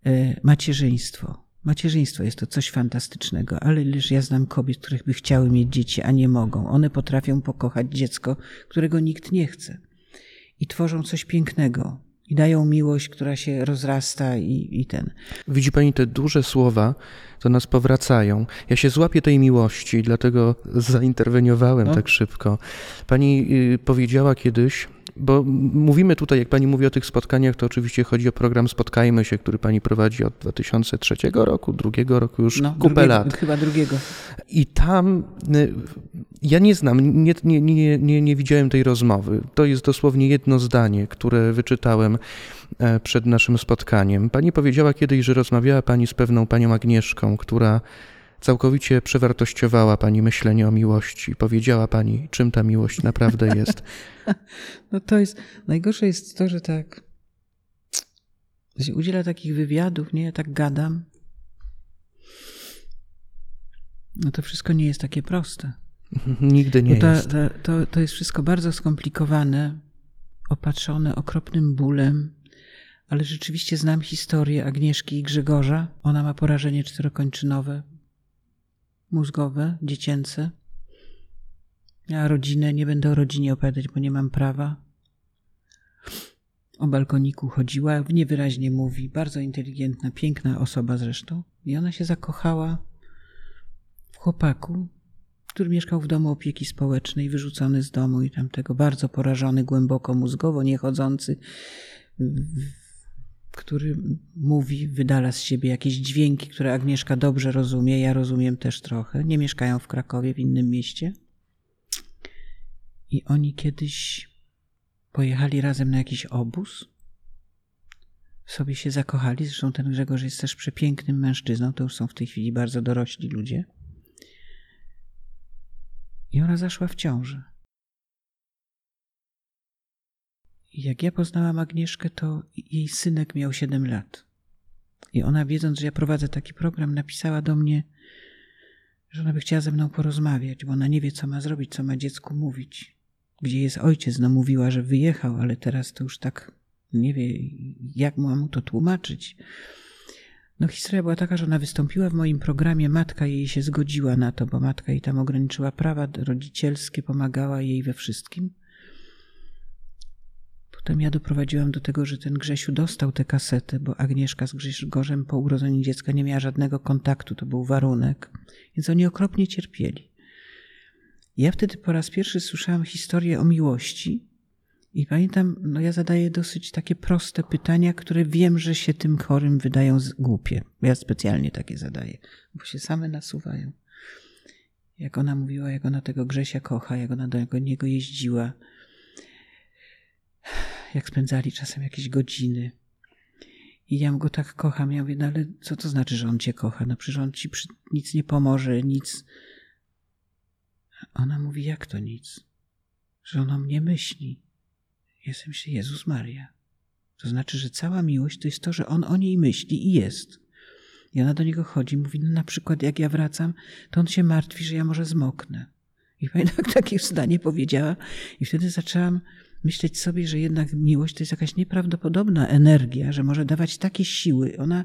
E, macierzyństwo. Macierzyństwo jest to coś fantastycznego, ale ileż ja znam kobiet, których by chciały mieć dzieci, a nie mogą. One potrafią pokochać dziecko, którego nikt nie chce. I tworzą coś pięknego. I dają miłość, która się rozrasta i, i ten. Widzi Pani te duże słowa, to nas powracają. Ja się złapię tej miłości, dlatego zainterweniowałem no. tak szybko. Pani y, powiedziała kiedyś, bo mówimy tutaj, jak pani mówi o tych spotkaniach, to oczywiście chodzi o program Spotkajmy się, który pani prowadzi od 2003 roku, drugiego roku już no, kupę drugiego, lat. Chyba drugiego. I tam y, ja nie znam, nie, nie, nie, nie, nie widziałem tej rozmowy. To jest dosłownie jedno zdanie, które wyczytałem e, przed naszym spotkaniem. Pani powiedziała kiedyś, że rozmawiała pani z pewną panią Agnieszką, która całkowicie przewartościowała Pani myślenie o miłości. Powiedziała Pani, czym ta miłość naprawdę jest. No to jest, najgorsze jest to, że tak udziela takich wywiadów, nie? Ja tak gadam. No to wszystko nie jest takie proste. Nigdy nie ta, jest. Ta, to, to jest wszystko bardzo skomplikowane, opatrzone okropnym bólem, ale rzeczywiście znam historię Agnieszki i Grzegorza. Ona ma porażenie czterokończynowe, mózgowe, dziecięce. Ja rodzinę, nie będę o rodzinie opowiadać, bo nie mam prawa. O balkoniku chodziła, niewyraźnie mówi, bardzo inteligentna, piękna osoba zresztą. I ona się zakochała w chłopaku, który mieszkał w domu opieki społecznej, wyrzucony z domu i tamtego bardzo porażony głęboko mózgowo, niechodzący, który mówi, wydala z siebie jakieś dźwięki, które Agnieszka dobrze rozumie, ja rozumiem też trochę. Nie mieszkają w Krakowie, w innym mieście. I oni kiedyś pojechali razem na jakiś obóz. Sobie się zakochali. Zresztą ten Grzegorz jest też przepięknym mężczyzną. To już są w tej chwili bardzo dorośli ludzie. I ona zaszła w ciążę. Jak ja poznałam Agnieszkę, to jej synek miał 7 lat. I ona, wiedząc, że ja prowadzę taki program, napisała do mnie, że ona by chciała ze mną porozmawiać, bo ona nie wie, co ma zrobić, co ma dziecku mówić. Gdzie jest ojciec? No mówiła, że wyjechał, ale teraz to już tak nie wie, jak mam mu to tłumaczyć. No historia była taka, że ona wystąpiła w moim programie, matka jej się zgodziła na to, bo matka jej tam ograniczyła prawa rodzicielskie, pomagała jej we wszystkim. Potem ja doprowadziłam do tego, że ten Grzesiu dostał tę kasetę, bo Agnieszka z Grzegorzem po urodzeniu dziecka nie miała żadnego kontaktu, to był warunek, więc oni okropnie cierpieli. Ja wtedy po raz pierwszy słyszałam historię o miłości i pamiętam, no ja zadaję dosyć takie proste pytania, które wiem, że się tym chorym wydają głupie. Ja specjalnie takie zadaję, bo się same nasuwają. Jak ona mówiła, jak ona tego Grzesia kocha, jak ona do niego jeździła, jak spędzali czasem jakieś godziny. I ja go tak kocham. Ja mówię, no ale co to znaczy, że on cię kocha? No przecież on ci przy... nic nie pomoże, nic. Ona mówi, jak to nic? Że on o mnie myśli. Sobie myślę, Jezus Maria. To znaczy, że cała miłość to jest to, że on o niej myśli i jest. I ona do niego chodzi, mówi, no na przykład jak ja wracam, to on się martwi, że ja może zmoknę. I pamiętam, takie zdanie powiedziała i wtedy zaczęłam myśleć sobie, że jednak miłość to jest jakaś nieprawdopodobna energia, że może dawać takie siły. Ona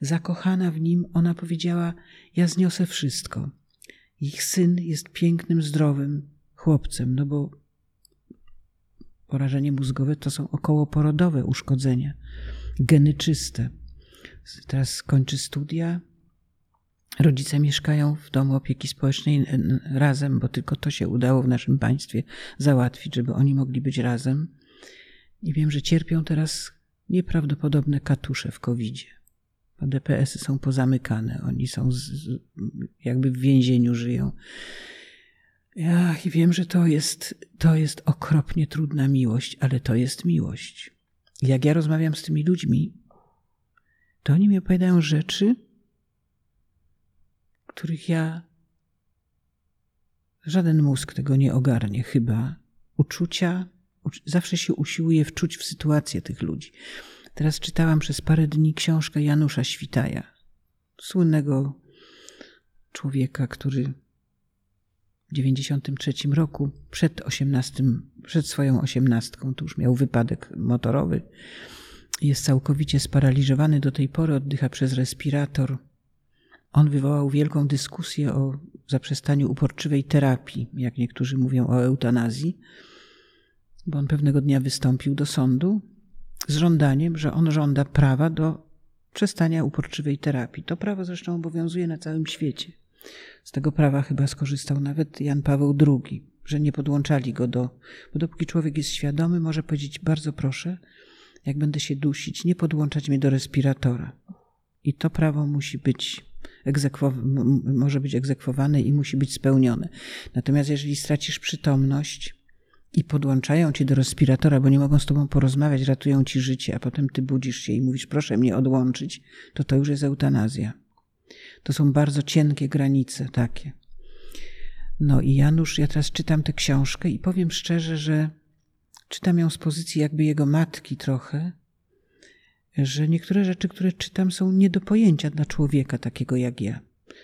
zakochana w nim, ona powiedziała: Ja zniosę wszystko. Ich syn jest pięknym, zdrowym chłopcem, no bo porażenie mózgowe to są okołoporodowe uszkodzenia, genyczyste. Teraz kończy studia, Rodzice mieszkają w domu opieki społecznej razem, bo tylko to się udało w naszym państwie załatwić, żeby oni mogli być razem. I wiem, że cierpią teraz nieprawdopodobne katusze w COVID-zie. DPS-y są pozamykane, oni są z, jakby w więzieniu żyją. Ja i wiem, że to jest, to jest okropnie trudna miłość, ale to jest miłość. Jak ja rozmawiam z tymi ludźmi, to oni mi opowiadają rzeczy, których ja żaden mózg tego nie ogarnie, chyba. Uczucia, zawsze się usiłuje wczuć w sytuację tych ludzi. Teraz czytałam przez parę dni książkę Janusza Świtaja, słynnego człowieka, który w 93 roku, przed 18, przed swoją osiemnastką, tu już miał wypadek motorowy, jest całkowicie sparaliżowany do tej pory, oddycha przez respirator. On wywołał wielką dyskusję o zaprzestaniu uporczywej terapii, jak niektórzy mówią o eutanazji, bo on pewnego dnia wystąpił do sądu z żądaniem, że on żąda prawa do przestania uporczywej terapii. To prawo zresztą obowiązuje na całym świecie. Z tego prawa chyba skorzystał nawet Jan Paweł II, że nie podłączali go do. Bo dopóki człowiek jest świadomy, może powiedzieć: Bardzo proszę, jak będę się dusić, nie podłączać mnie do respiratora. I to prawo musi być może być egzekwowane i musi być spełnione. Natomiast jeżeli stracisz przytomność i podłączają cię do respiratora, bo nie mogą z tobą porozmawiać, ratują ci życie, a potem ty budzisz się i mówisz, proszę mnie odłączyć, to to już jest eutanazja. To są bardzo cienkie granice takie. No i Janusz, ja teraz czytam tę książkę i powiem szczerze, że czytam ją z pozycji jakby jego matki trochę, że niektóre rzeczy, które czytam, są nie do pojęcia dla człowieka takiego jak ja.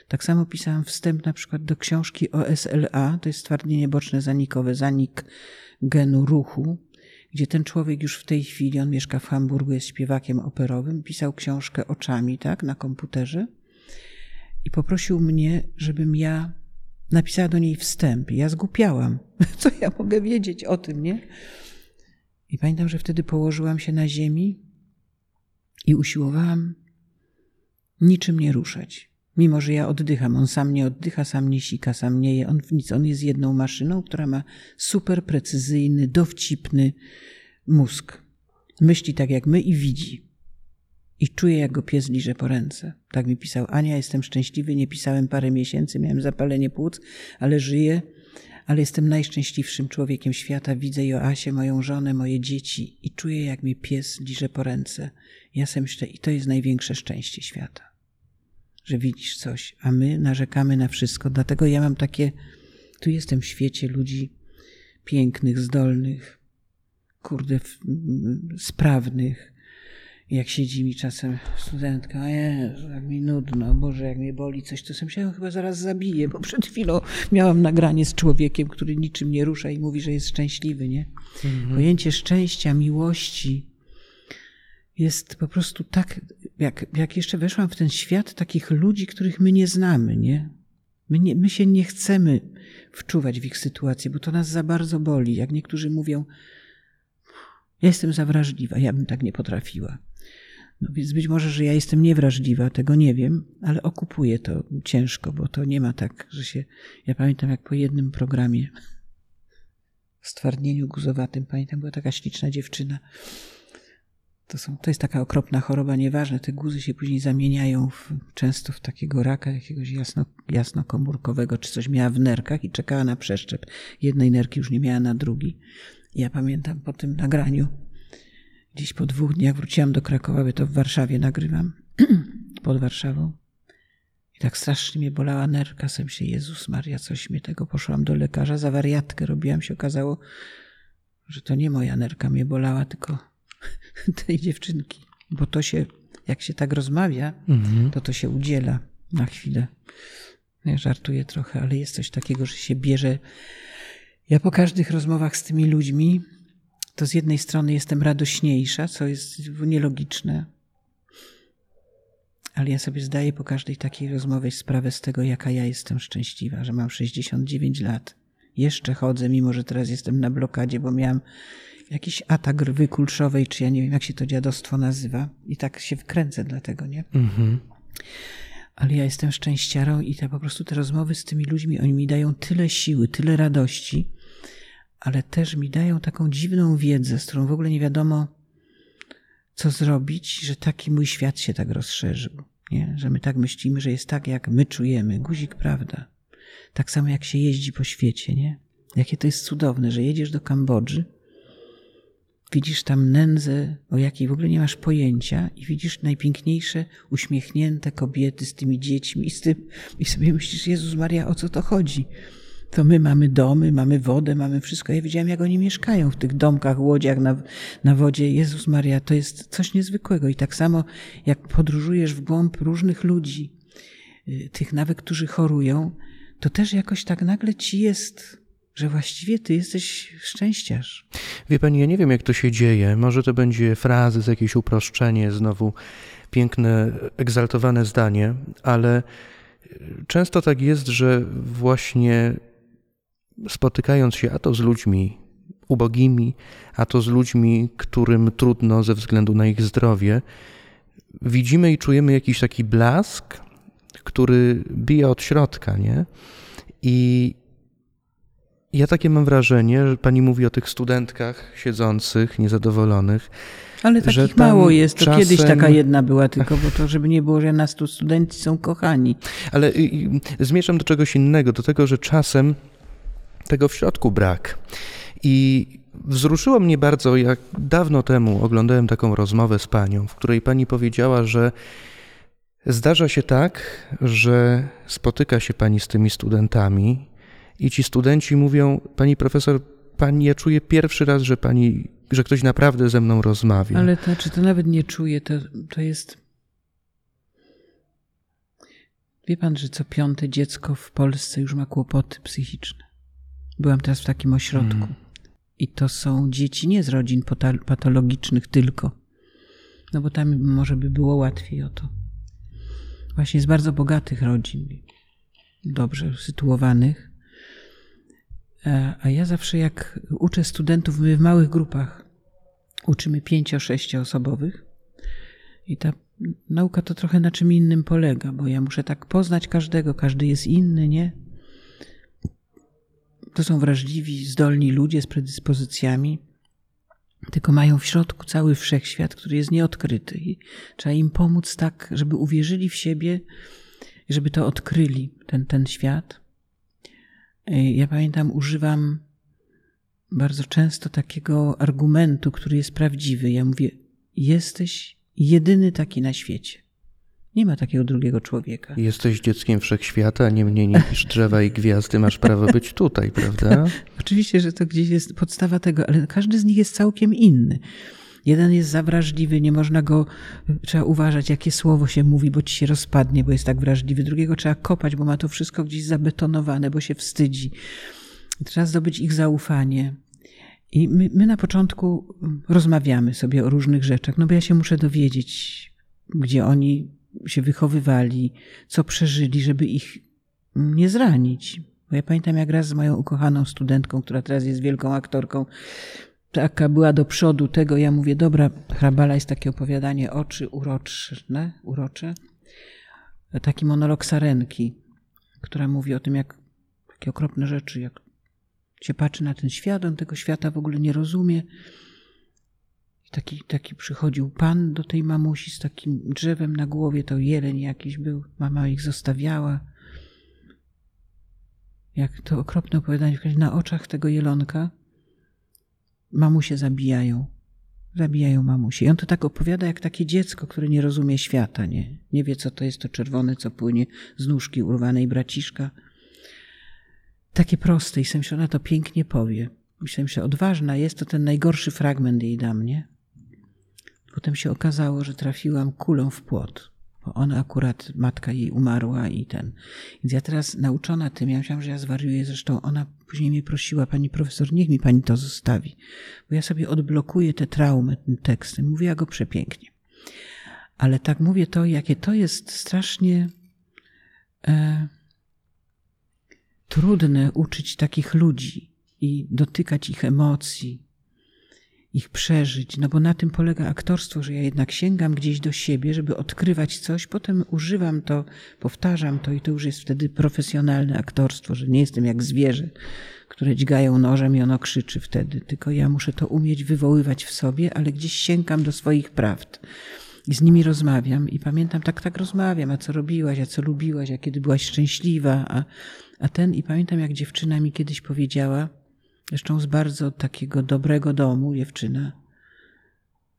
Tak samo pisałam wstęp na przykład do książki o SLA, to jest stwardnienie boczne zanikowe, zanik genu ruchu, gdzie ten człowiek już w tej chwili, on mieszka w Hamburgu, jest śpiewakiem operowym, pisał książkę oczami, tak, na komputerze i poprosił mnie, żebym ja napisała do niej wstęp. Ja zgłupiałam. Co ja mogę wiedzieć o tym, nie? I pamiętam, że wtedy położyłam się na ziemi i usiłowałam niczym nie ruszać. Mimo, że ja oddycham, on sam nie oddycha, sam nie sika, sam nie je, on nic. On jest jedną maszyną, która ma super precyzyjny, dowcipny mózg. Myśli tak jak my i widzi. I czuje, jak go pies liże po ręce. Tak mi pisał Ania, jestem szczęśliwy, nie pisałem parę miesięcy, miałem zapalenie płuc, ale żyję, ale jestem najszczęśliwszym człowiekiem świata. Widzę Joasię, moją żonę, moje dzieci i czuję, jak mi pies liże po ręce. Ja sam myślę, i to jest największe szczęście świata że widzisz coś, a my narzekamy na wszystko. Dlatego ja mam takie, tu jestem w świecie ludzi pięknych, zdolnych, kurde, sprawnych. Jak siedzi mi czasem studentka, Jezu, jak mi nudno, Boże, jak mnie boli coś, to sobie chyba zaraz zabiję, bo przed chwilą miałam nagranie z człowiekiem, który niczym nie rusza i mówi, że jest szczęśliwy, nie? Mhm. Pojęcie szczęścia, miłości, jest po prostu tak, jak, jak jeszcze weszłam w ten świat takich ludzi, których my nie znamy, nie? My, nie, my się nie chcemy wczuwać w ich sytuację, bo to nas za bardzo boli. Jak niektórzy mówią, ja jestem za wrażliwa, ja bym tak nie potrafiła. No więc być może, że ja jestem niewrażliwa, tego nie wiem, ale okupuję to ciężko, bo to nie ma tak, że się. Ja pamiętam, jak po jednym programie stwardnieniu guzowatym, pamiętam, była taka śliczna dziewczyna to, są, to jest taka okropna choroba, nieważne, te guzy się później zamieniają w, często w takiego raka jakiegoś jasno, jasnokomórkowego, czy coś miała w nerkach i czekała na przeszczep. Jednej nerki już nie miała na drugi. Ja pamiętam po tym nagraniu, gdzieś po dwóch dniach wróciłam do Krakowa, bo to w Warszawie nagrywam, pod Warszawą. I tak strasznie mnie bolała nerka, sem się, Jezus Maria, coś mnie tego, poszłam do lekarza, za wariatkę robiłam, się okazało, że to nie moja nerka mnie bolała, tylko tej dziewczynki. Bo to się, jak się tak rozmawia, mhm. to to się udziela na chwilę. Ja żartuję trochę, ale jest coś takiego, że się bierze. Ja po każdych rozmowach z tymi ludźmi, to z jednej strony jestem radośniejsza, co jest nielogiczne, ale ja sobie zdaję po każdej takiej rozmowie sprawę z tego, jaka ja jestem szczęśliwa, że mam 69 lat. Jeszcze chodzę, mimo że teraz jestem na blokadzie, bo miałam jakiś atak rwy kulszowej, czy ja nie wiem, jak się to dziadostwo nazywa. I tak się wkręcę dlatego, nie? Mhm. Ale ja jestem szczęściarą i te, po prostu te rozmowy z tymi ludźmi, oni mi dają tyle siły, tyle radości, ale też mi dają taką dziwną wiedzę, z którą w ogóle nie wiadomo, co zrobić, że taki mój świat się tak rozszerzył. Nie? Że my tak myślimy, że jest tak, jak my czujemy. Guzik, prawda? Tak samo jak się jeździ po świecie, nie? Jakie to jest cudowne, że jedziesz do Kambodży, widzisz tam nędzę, o jakiej w ogóle nie masz pojęcia i widzisz najpiękniejsze, uśmiechnięte kobiety z tymi dziećmi i z tym i sobie myślisz, Jezus Maria, o co to chodzi? To my mamy domy, mamy wodę, mamy wszystko. Ja widziałem, jak oni mieszkają w tych domkach, łodziach na, na wodzie. Jezus Maria, to jest coś niezwykłego. I tak samo, jak podróżujesz w głąb różnych ludzi, y, tych nawet, którzy chorują, to też jakoś tak nagle ci jest że właściwie ty jesteś szczęściarz. Wie pani, ja nie wiem, jak to się dzieje. Może to będzie frazy, jakieś uproszczenie, znowu piękne, egzaltowane zdanie, ale często tak jest, że właśnie spotykając się a to z ludźmi ubogimi, a to z ludźmi, którym trudno ze względu na ich zdrowie, widzimy i czujemy jakiś taki blask, który bije od środka, nie? I ja takie mam wrażenie, że pani mówi o tych studentkach siedzących, niezadowolonych. Ale takich mało jest. To czasem... kiedyś taka jedna była, tylko bo to, żeby nie było, że na stu studenci są kochani. Ale zmierzam do czegoś innego, do tego, że czasem tego w środku brak. I wzruszyło mnie bardzo, jak dawno temu oglądałem taką rozmowę z panią, w której pani powiedziała, że zdarza się tak, że spotyka się pani z tymi studentami i ci studenci mówią, pani profesor, pani, ja czuję pierwszy raz, że pani, że ktoś naprawdę ze mną rozmawia. Ale to, czy to nawet nie czuję, to, to jest. Wie pan, że co piąte dziecko w Polsce już ma kłopoty psychiczne. Byłam teraz w takim ośrodku. Hmm. I to są dzieci nie z rodzin patologicznych tylko. No bo tam może by było łatwiej o to. Właśnie z bardzo bogatych rodzin, dobrze sytuowanych. E, a ja zawsze jak uczę studentów, my w małych grupach uczymy pięcio, sześcioosobowych i ta nauka to trochę na czym innym polega, bo ja muszę tak poznać każdego, każdy jest inny, nie? To są wrażliwi, zdolni ludzie z predyspozycjami, tylko mają w środku cały wszechświat, który jest nieodkryty i trzeba im pomóc tak, żeby uwierzyli w siebie, żeby to odkryli, ten, ten świat. Ja pamiętam, używam bardzo często takiego argumentu, który jest prawdziwy. Ja mówię: Jesteś jedyny taki na świecie. Nie ma takiego drugiego człowieka. Jesteś dzieckiem wszechświata, nie mniej niż drzewa i gwiazdy, masz prawo być tutaj, prawda? Oczywiście, że to gdzieś jest podstawa tego, ale każdy z nich jest całkiem inny. Jeden jest za wrażliwy, nie można go, trzeba uważać, jakie słowo się mówi, bo ci się rozpadnie, bo jest tak wrażliwy. Drugiego trzeba kopać, bo ma to wszystko gdzieś zabetonowane, bo się wstydzi. Trzeba zdobyć ich zaufanie. I my, my na początku rozmawiamy sobie o różnych rzeczach, no bo ja się muszę dowiedzieć, gdzie oni się wychowywali, co przeżyli, żeby ich nie zranić. Bo ja pamiętam, jak raz z moją ukochaną studentką, która teraz jest wielką aktorką, taka była do przodu tego, ja mówię, dobra, hrabala jest takie opowiadanie oczy uroczne, urocze, taki monolog Sarenki, która mówi o tym, jak takie okropne rzeczy, jak się patrzy na ten świat, on tego świata w ogóle nie rozumie. Taki, taki przychodził pan do tej mamusi z takim drzewem na głowie, to jeleń jakiś był, mama ich zostawiała. Jak to okropne opowiadanie, na oczach tego jelonka mamusie zabijają. Zabijają mamusie. I on to tak opowiada, jak takie dziecko, które nie rozumie świata, nie, nie wie, co to jest to czerwone, co płynie z nóżki urwanej braciszka. Takie proste i sobie ona to pięknie powie. Myślałem, że odważna jest, to ten najgorszy fragment jej da mnie. Potem się okazało, że trafiłam kulą w płot bo ona akurat, matka jej umarła i ten. Więc ja teraz nauczona tym, ja myślałam, że ja zwariuję, zresztą ona później mnie prosiła, pani profesor, niech mi pani to zostawi, bo ja sobie odblokuję te traumy tym tekstem. Mówiła go przepięknie. Ale tak mówię to, jakie to jest strasznie e, trudne uczyć takich ludzi i dotykać ich emocji, ich przeżyć, no bo na tym polega aktorstwo, że ja jednak sięgam gdzieś do siebie, żeby odkrywać coś, potem używam to, powtarzam to i to już jest wtedy profesjonalne aktorstwo, że nie jestem jak zwierzę, które dźgają nożem i ono krzyczy wtedy. Tylko ja muszę to umieć wywoływać w sobie, ale gdzieś sięgam do swoich prawd. I z nimi rozmawiam i pamiętam, tak, tak rozmawiam, a co robiłaś, a co lubiłaś, a kiedy byłaś szczęśliwa, a, a ten, i pamiętam jak dziewczyna mi kiedyś powiedziała, zresztą z bardzo takiego dobrego domu dziewczyna,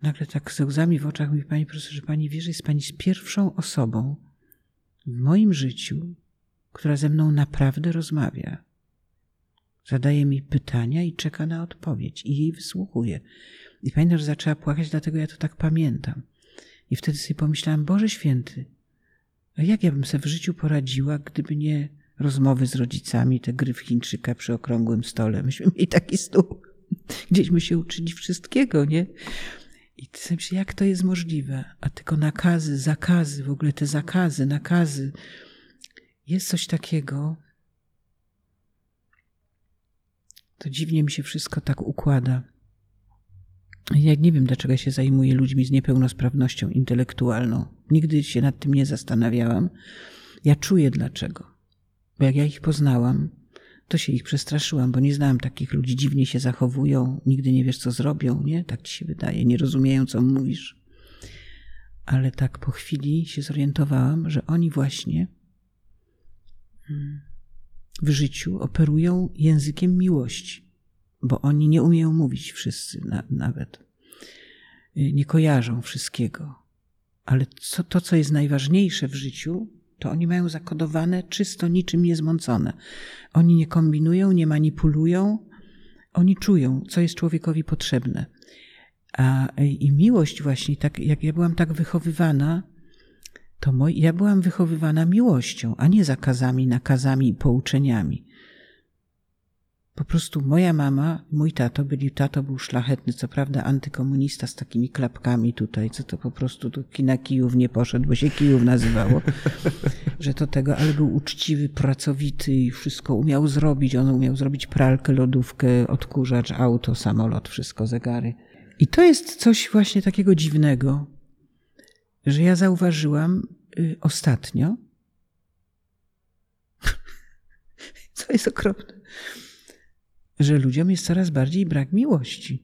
nagle tak z łzami w oczach mówi, pani profesor, że pani wie, że jest pani z pierwszą osobą w moim życiu, która ze mną naprawdę rozmawia. Zadaje mi pytania i czeka na odpowiedź i jej wysłuchuje. I pamiętam, że zaczęła płakać, dlatego ja to tak pamiętam. I wtedy sobie pomyślałam, Boże Święty, a jak ja bym sobie w życiu poradziła, gdyby nie rozmowy z rodzicami, te gry w Chińczyka przy okrągłym stole. Myśmy mieli taki stół. Gdzieśmy się uczyli wszystkiego, nie? I ty sobie myślę, jak to jest możliwe? A tylko nakazy, zakazy, w ogóle te zakazy, nakazy. Jest coś takiego. To dziwnie mi się wszystko tak układa. Ja nie wiem, dlaczego się zajmuję ludźmi z niepełnosprawnością intelektualną. Nigdy się nad tym nie zastanawiałam. Ja czuję dlaczego. Bo jak ja ich poznałam, to się ich przestraszyłam, bo nie znałam takich ludzi. Dziwnie się zachowują, nigdy nie wiesz, co zrobią, nie? Tak ci się wydaje. Nie rozumieją, co mówisz. Ale tak po chwili się zorientowałam, że oni właśnie mm, w życiu operują językiem miłości, bo oni nie umieją mówić wszyscy na, nawet. Nie kojarzą wszystkiego. Ale co, to, co jest najważniejsze w życiu, to oni mają zakodowane czysto, niczym niezmącone. Oni nie kombinują, nie manipulują, oni czują, co jest człowiekowi potrzebne. A, I miłość właśnie, tak jak ja byłam tak wychowywana, to moj, ja byłam wychowywana miłością, a nie zakazami, nakazami i pouczeniami. Po prostu moja mama, mój tato byli, tato był szlachetny, co prawda antykomunista z takimi klapkami tutaj, co to po prostu do kina Kijów nie poszedł, bo się Kijów nazywało, że to tego, ale był uczciwy, pracowity i wszystko umiał zrobić. On umiał zrobić pralkę, lodówkę, odkurzacz, auto, samolot, wszystko, zegary. I to jest coś właśnie takiego dziwnego, że ja zauważyłam y, ostatnio, co jest okropne, że ludziom jest coraz bardziej brak miłości.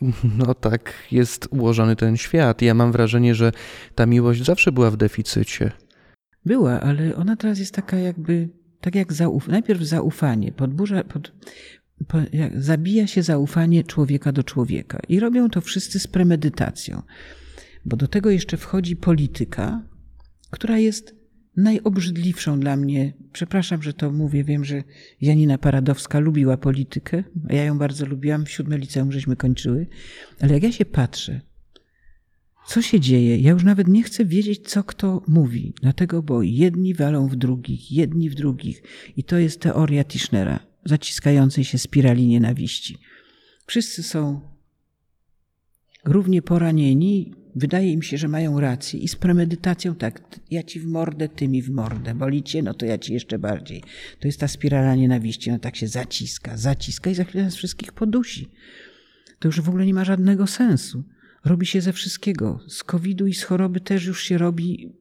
No tak jest ułożony ten świat. Ja mam wrażenie, że ta miłość zawsze była w deficycie. Była, ale ona teraz jest taka jakby, tak jak zauf najpierw zaufanie, podburza, pod, po, jak, zabija się zaufanie człowieka do człowieka. I robią to wszyscy z premedytacją. Bo do tego jeszcze wchodzi polityka, która jest najobrzydliwszą dla mnie, przepraszam, że to mówię, wiem, że Janina Paradowska lubiła politykę, a ja ją bardzo lubiłam, w siódme liceum żeśmy kończyły, ale jak ja się patrzę, co się dzieje, ja już nawet nie chcę wiedzieć, co kto mówi, dlatego, bo jedni walą w drugich, jedni w drugich i to jest teoria Tischnera, zaciskającej się spirali nienawiści. Wszyscy są równie poranieni, wydaje im się, że mają rację i z premedytacją tak, ja ci w mordę, ty mi w mordę, bolicie, no to ja ci jeszcze bardziej. To jest ta spirala nienawiści, no tak się zaciska, zaciska i za chwilę nas wszystkich podusi. To już w ogóle nie ma żadnego sensu. Robi się ze wszystkiego. Z COVID-u i z choroby też już się robi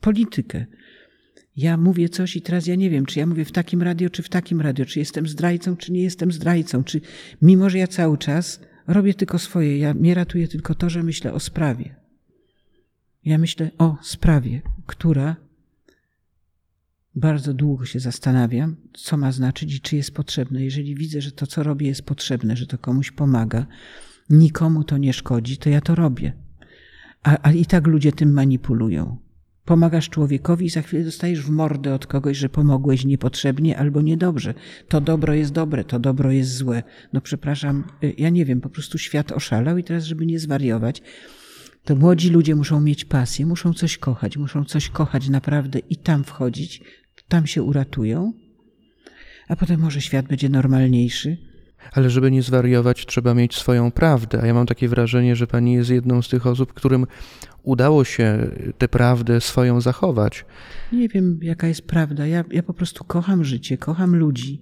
politykę. Ja mówię coś i teraz ja nie wiem, czy ja mówię w takim radio, czy w takim radio, czy jestem zdrajcą, czy nie jestem zdrajcą, czy mimo, że ja cały czas robię tylko swoje. Ja, mnie ratuje tylko to, że myślę o sprawie. Ja myślę o sprawie, która bardzo długo się zastanawiam, co ma znaczyć i czy jest potrzebne. Jeżeli widzę, że to, co robię, jest potrzebne, że to komuś pomaga, nikomu to nie szkodzi, to ja to robię. A, i tak ludzie tym manipulują. Pomagasz człowiekowi i za chwilę dostajesz w mordę od kogoś, że pomogłeś niepotrzebnie albo niedobrze. To dobro jest dobre, to dobro jest złe. No przepraszam, y, ja nie wiem, po prostu świat oszalał i teraz, żeby nie zwariować, to młodzi ludzie muszą mieć pasję, muszą coś kochać, muszą coś kochać naprawdę i tam wchodzić, tam się uratują, a potem może świat będzie normalniejszy. Ale żeby nie zwariować, trzeba mieć swoją prawdę. A ja mam takie wrażenie, że pani jest jedną z tych osób, którym udało się tę prawdę swoją zachować. Nie wiem, jaka jest prawda. Ja, ja po prostu kocham życie, kocham ludzi.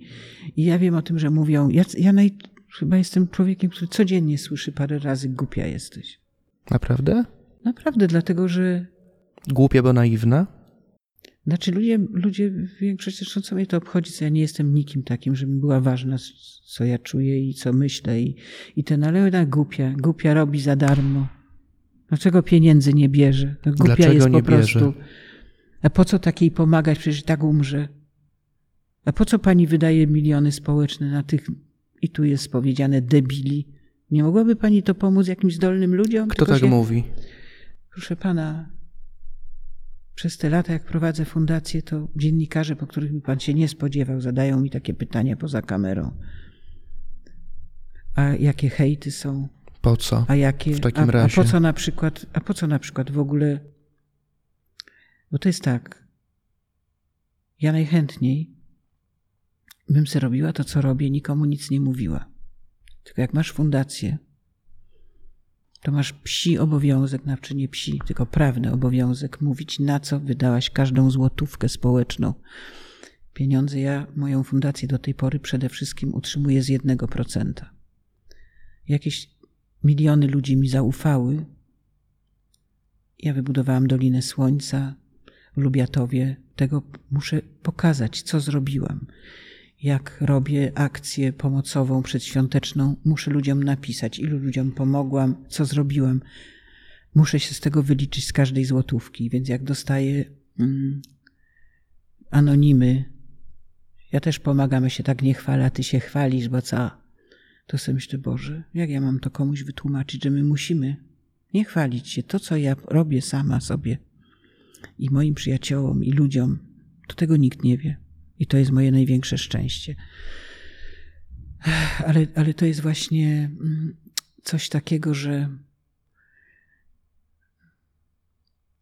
I ja wiem o tym, że mówią. Ja, ja naj, chyba jestem człowiekiem, który codziennie słyszy parę razy: głupia jesteś. Naprawdę? Naprawdę, dlatego że. Głupia, bo naiwna? Znaczy ludzie, ludzie większość, zresztą co mnie to obchodzi, co ja nie jestem nikim takim, żebym była ważna, co ja czuję i co myślę i, i ten, ale ona głupia, głupia robi za darmo. Dlaczego pieniędzy nie bierze? Głupia Dlaczego jest nie po prostu. bierze? A po co takiej pomagać? Przecież tak umrze. A po co pani wydaje miliony społeczne na tych, i tu jest powiedziane, debili? Nie mogłaby pani to pomóc jakimś zdolnym ludziom? Kto Tylko tak się- mówi? Proszę pana, przez te lata, jak prowadzę fundację, to dziennikarze, po których by pan się nie spodziewał, zadają mi takie pytania poza kamerą. A jakie hejty są? Po co? A jakie. W takim a, a razie. po co na przykład, a po co na przykład w ogóle. Bo to jest tak. Ja najchętniej bym sobie robiła to, co robię, nikomu nic nie mówiła. Tylko jak masz fundację, to masz psi obowiązek, znaczy nie psi, tylko prawny obowiązek mówić, na co wydałaś każdą złotówkę społeczną. Pieniądze ja, moją fundację do tej pory przede wszystkim utrzymuję z jednego procenta. Jakieś miliony ludzi mi zaufały. Ja wybudowałam Dolinę Słońca w Lubiatowie. Tego muszę pokazać, co zrobiłam. Jak robię akcję pomocową przedświąteczną, muszę ludziom napisać, ilu ludziom pomogłam, co zrobiłam. Muszę się z tego wyliczyć z każdej złotówki, więc jak dostaję mm, anonimy, ja też pomagam, ja się tak nie chwalę, a ty się chwalisz, bo co? To sobie myślę, Boże, jak ja mam to komuś wytłumaczyć, że my musimy nie chwalić się. To, co ja robię sama sobie i moim przyjaciołom i ludziom, to tego nikt nie wie. I to jest moje największe szczęście. Ale, ale to jest właśnie mm, coś takiego, że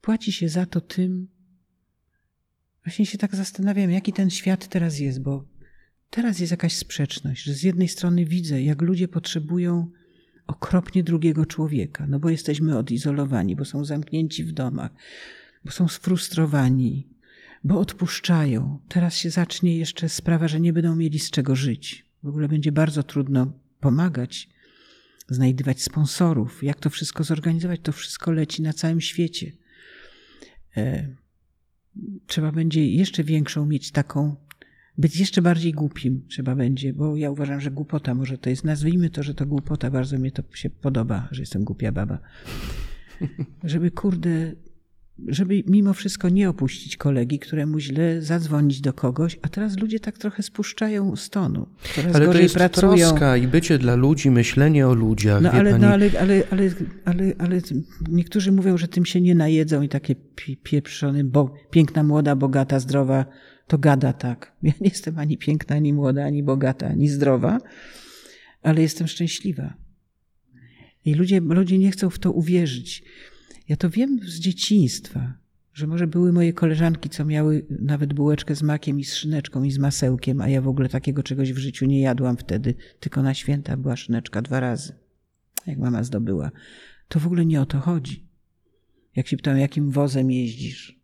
płaci się za to tym. Właśnie się tak zastanawiam, jaki ten świat teraz jest, bo teraz jest jakaś sprzeczność, że z jednej strony widzę, jak ludzie potrzebują okropnie drugiego człowieka, no bo jesteśmy odizolowani, bo są zamknięci w domach, bo są sfrustrowani, bo odpuszczają. Teraz się zacznie jeszcze sprawa, że nie będą mieli z czego żyć. W ogóle będzie bardzo trudno pomagać, znajdywać sponsorów. Jak to wszystko zorganizować? To wszystko leci na całym świecie. E, trzeba będzie jeszcze większą mieć taką, być jeszcze bardziej głupim trzeba będzie, bo ja uważam, że głupota może to jest, nazwijmy to, że to głupota, bardzo mi to się podoba, że jestem głupia baba. Żeby kurde, żeby mimo wszystko nie opuścić kolegi, któremu źle zadzwonić do kogoś, a teraz ludzie tak trochę spuszczają z tonu. Coraz Ale to jest pracują. troska i bycie dla ludzi, myślenie o ludziach. No ale, no ale, ale, ale, ale, ale niektórzy mówią, że tym się nie najedzą i takie pi- pieprzony, bo piękna, młoda, bogata, zdrowa, to gada tak. Ja nie jestem ani piękna, ani młoda, ani bogata, ani zdrowa, ale jestem szczęśliwa. I ludzie, ludzie nie chcą w to uwierzyć. Ja to wiem z dzieciństwa, że może były moje koleżanki, co miały nawet bułeczkę z makiem i z szyneczką i z masełkiem, a ja w ogóle takiego czegoś w życiu nie jadłam wtedy, tylko na święta była szyneczka dwa razy, jak mama zdobyła. To w ogóle nie o to chodzi. Jak się pytam, jakim wozem jeździsz?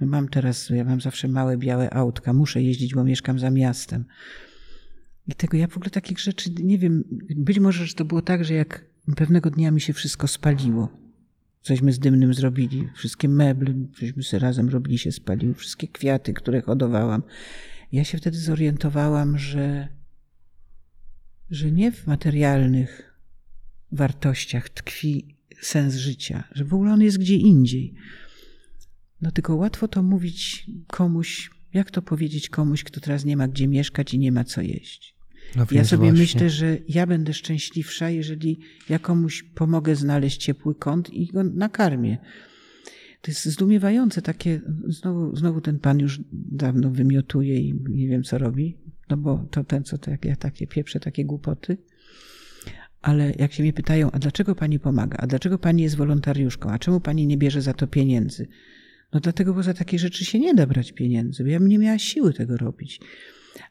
Mam teraz, ja mam zawsze małe białe autka, muszę jeździć, bo mieszkam za miastem. I tego ja w ogóle takich rzeczy nie wiem. Być może, że to było tak, że jak pewnego dnia mi się wszystko spaliło. Cośmy z dymnym zrobili, wszystkie meble, żeśmy sobie razem robili, się spaliły, wszystkie kwiaty, które hodowałam. Ja się wtedy zorientowałam, że, że nie w materialnych wartościach tkwi sens życia, że w ogóle on jest gdzie indziej. No tylko łatwo to mówić komuś, jak to powiedzieć komuś, kto teraz nie ma gdzie mieszkać i nie ma co jeść. No Ja sobie właśnie. myślę, że ja będę szczęśliwsza, jeżeli ja komuś pomogę znaleźć ciepły kąt i go nakarmię. To jest zdumiewające takie, znowu, znowu ten pan już dawno wymiotuje i nie wiem co robi, no bo to ten, co to jak ja takie pieprze, takie głupoty. Ale jak się mnie pytają, a dlaczego pani pomaga? A dlaczego pani jest wolontariuszką? A czemu pani nie bierze za to pieniędzy? No dlatego, bo za takie rzeczy się nie da brać pieniędzy, ja bym nie miała siły tego robić.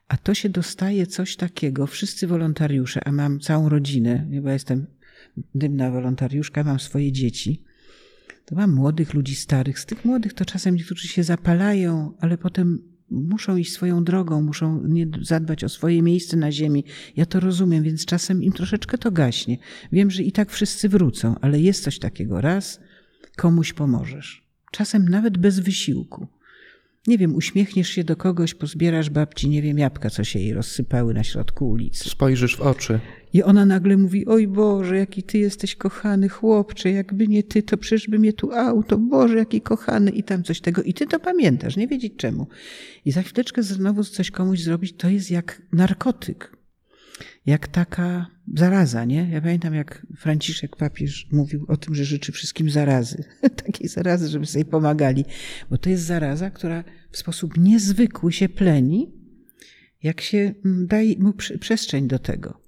A to się dostaje coś takiego, wszyscy wolontariusze, a mam całą rodzinę, bo jestem dymna wolontariuszka, mam swoje dzieci, to mam młodych ludzi starych. Z tych młodych to czasem niektórzy się zapalają, ale potem muszą iść swoją drogą, muszą zadbać o swoje miejsce na ziemi. Ja to rozumiem, więc czasem im troszeczkę to gaśnie. Wiem, że i tak wszyscy wrócą, ale jest coś takiego. Raz komuś pomożesz. Czasem nawet bez wysiłku. Nie wiem, uśmiechniesz się do kogoś, pozbierasz babci, nie wiem, jabłka, co się jej rozsypały na środku ulicy. Spojrzysz w oczy. I ona nagle mówi, oj Boże, jaki ty jesteś kochany chłopcze, jakby nie ty, to przecież by mnie tu auto, Boże, jaki kochany i tam coś tego. I ty to pamiętasz, nie wiedzieć czemu. I za chwileczkę znowu coś komuś zrobić, to jest jak narkotyk. Jak taka zaraza, nie? Ja pamiętam, jak Franciszek papież mówił o tym, że życzy wszystkim zarazy. Takiej zarazy, żeby sobie pomagali. Bo to jest zaraza, która w sposób niezwykły się pleni, jak się daje mu przestrzeń do tego.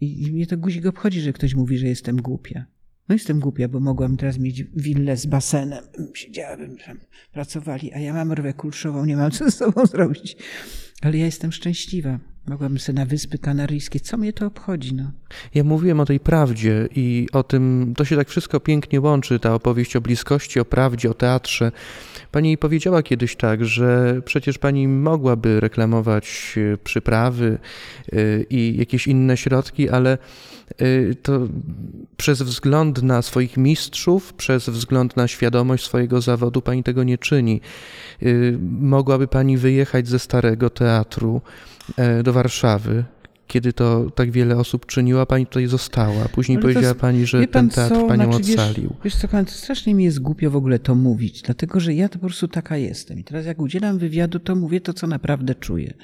I mnie to guzik obchodzi, że ktoś mówi, że jestem głupia. No jestem głupia, bo mogłam teraz mieć willę z basenem. Siedziałabym tam, pracowali, a ja mam rwę kulszową, nie mam co z sobą zrobić. Ale ja jestem szczęśliwa. Mogłabym sobie na Wyspy Kanaryjskie. Co mnie to obchodzi? No? Ja mówiłem o tej prawdzie i o tym, to się tak wszystko pięknie łączy, ta opowieść o bliskości, o prawdzie, o teatrze. Pani powiedziała kiedyś tak, że przecież pani mogłaby reklamować e, przyprawy e, i jakieś inne środki, ale e, to przez wzgląd na swoich mistrzów, przez wzgląd na świadomość swojego zawodu pani tego nie czyni. Mogłaby pani wyjechać ze starego teatru do Warszawy, kiedy to tak wiele osób czyniła, pani tutaj została. Później powiedziała pani, że ten teatr co, panią znaczy, ocalił. Wiesz, wiesz co, pan, strasznie mi jest głupio w ogóle to mówić, dlatego że ja to po prostu taka jestem. I teraz jak udzielam wywiadu, to mówię to, co naprawdę czuję.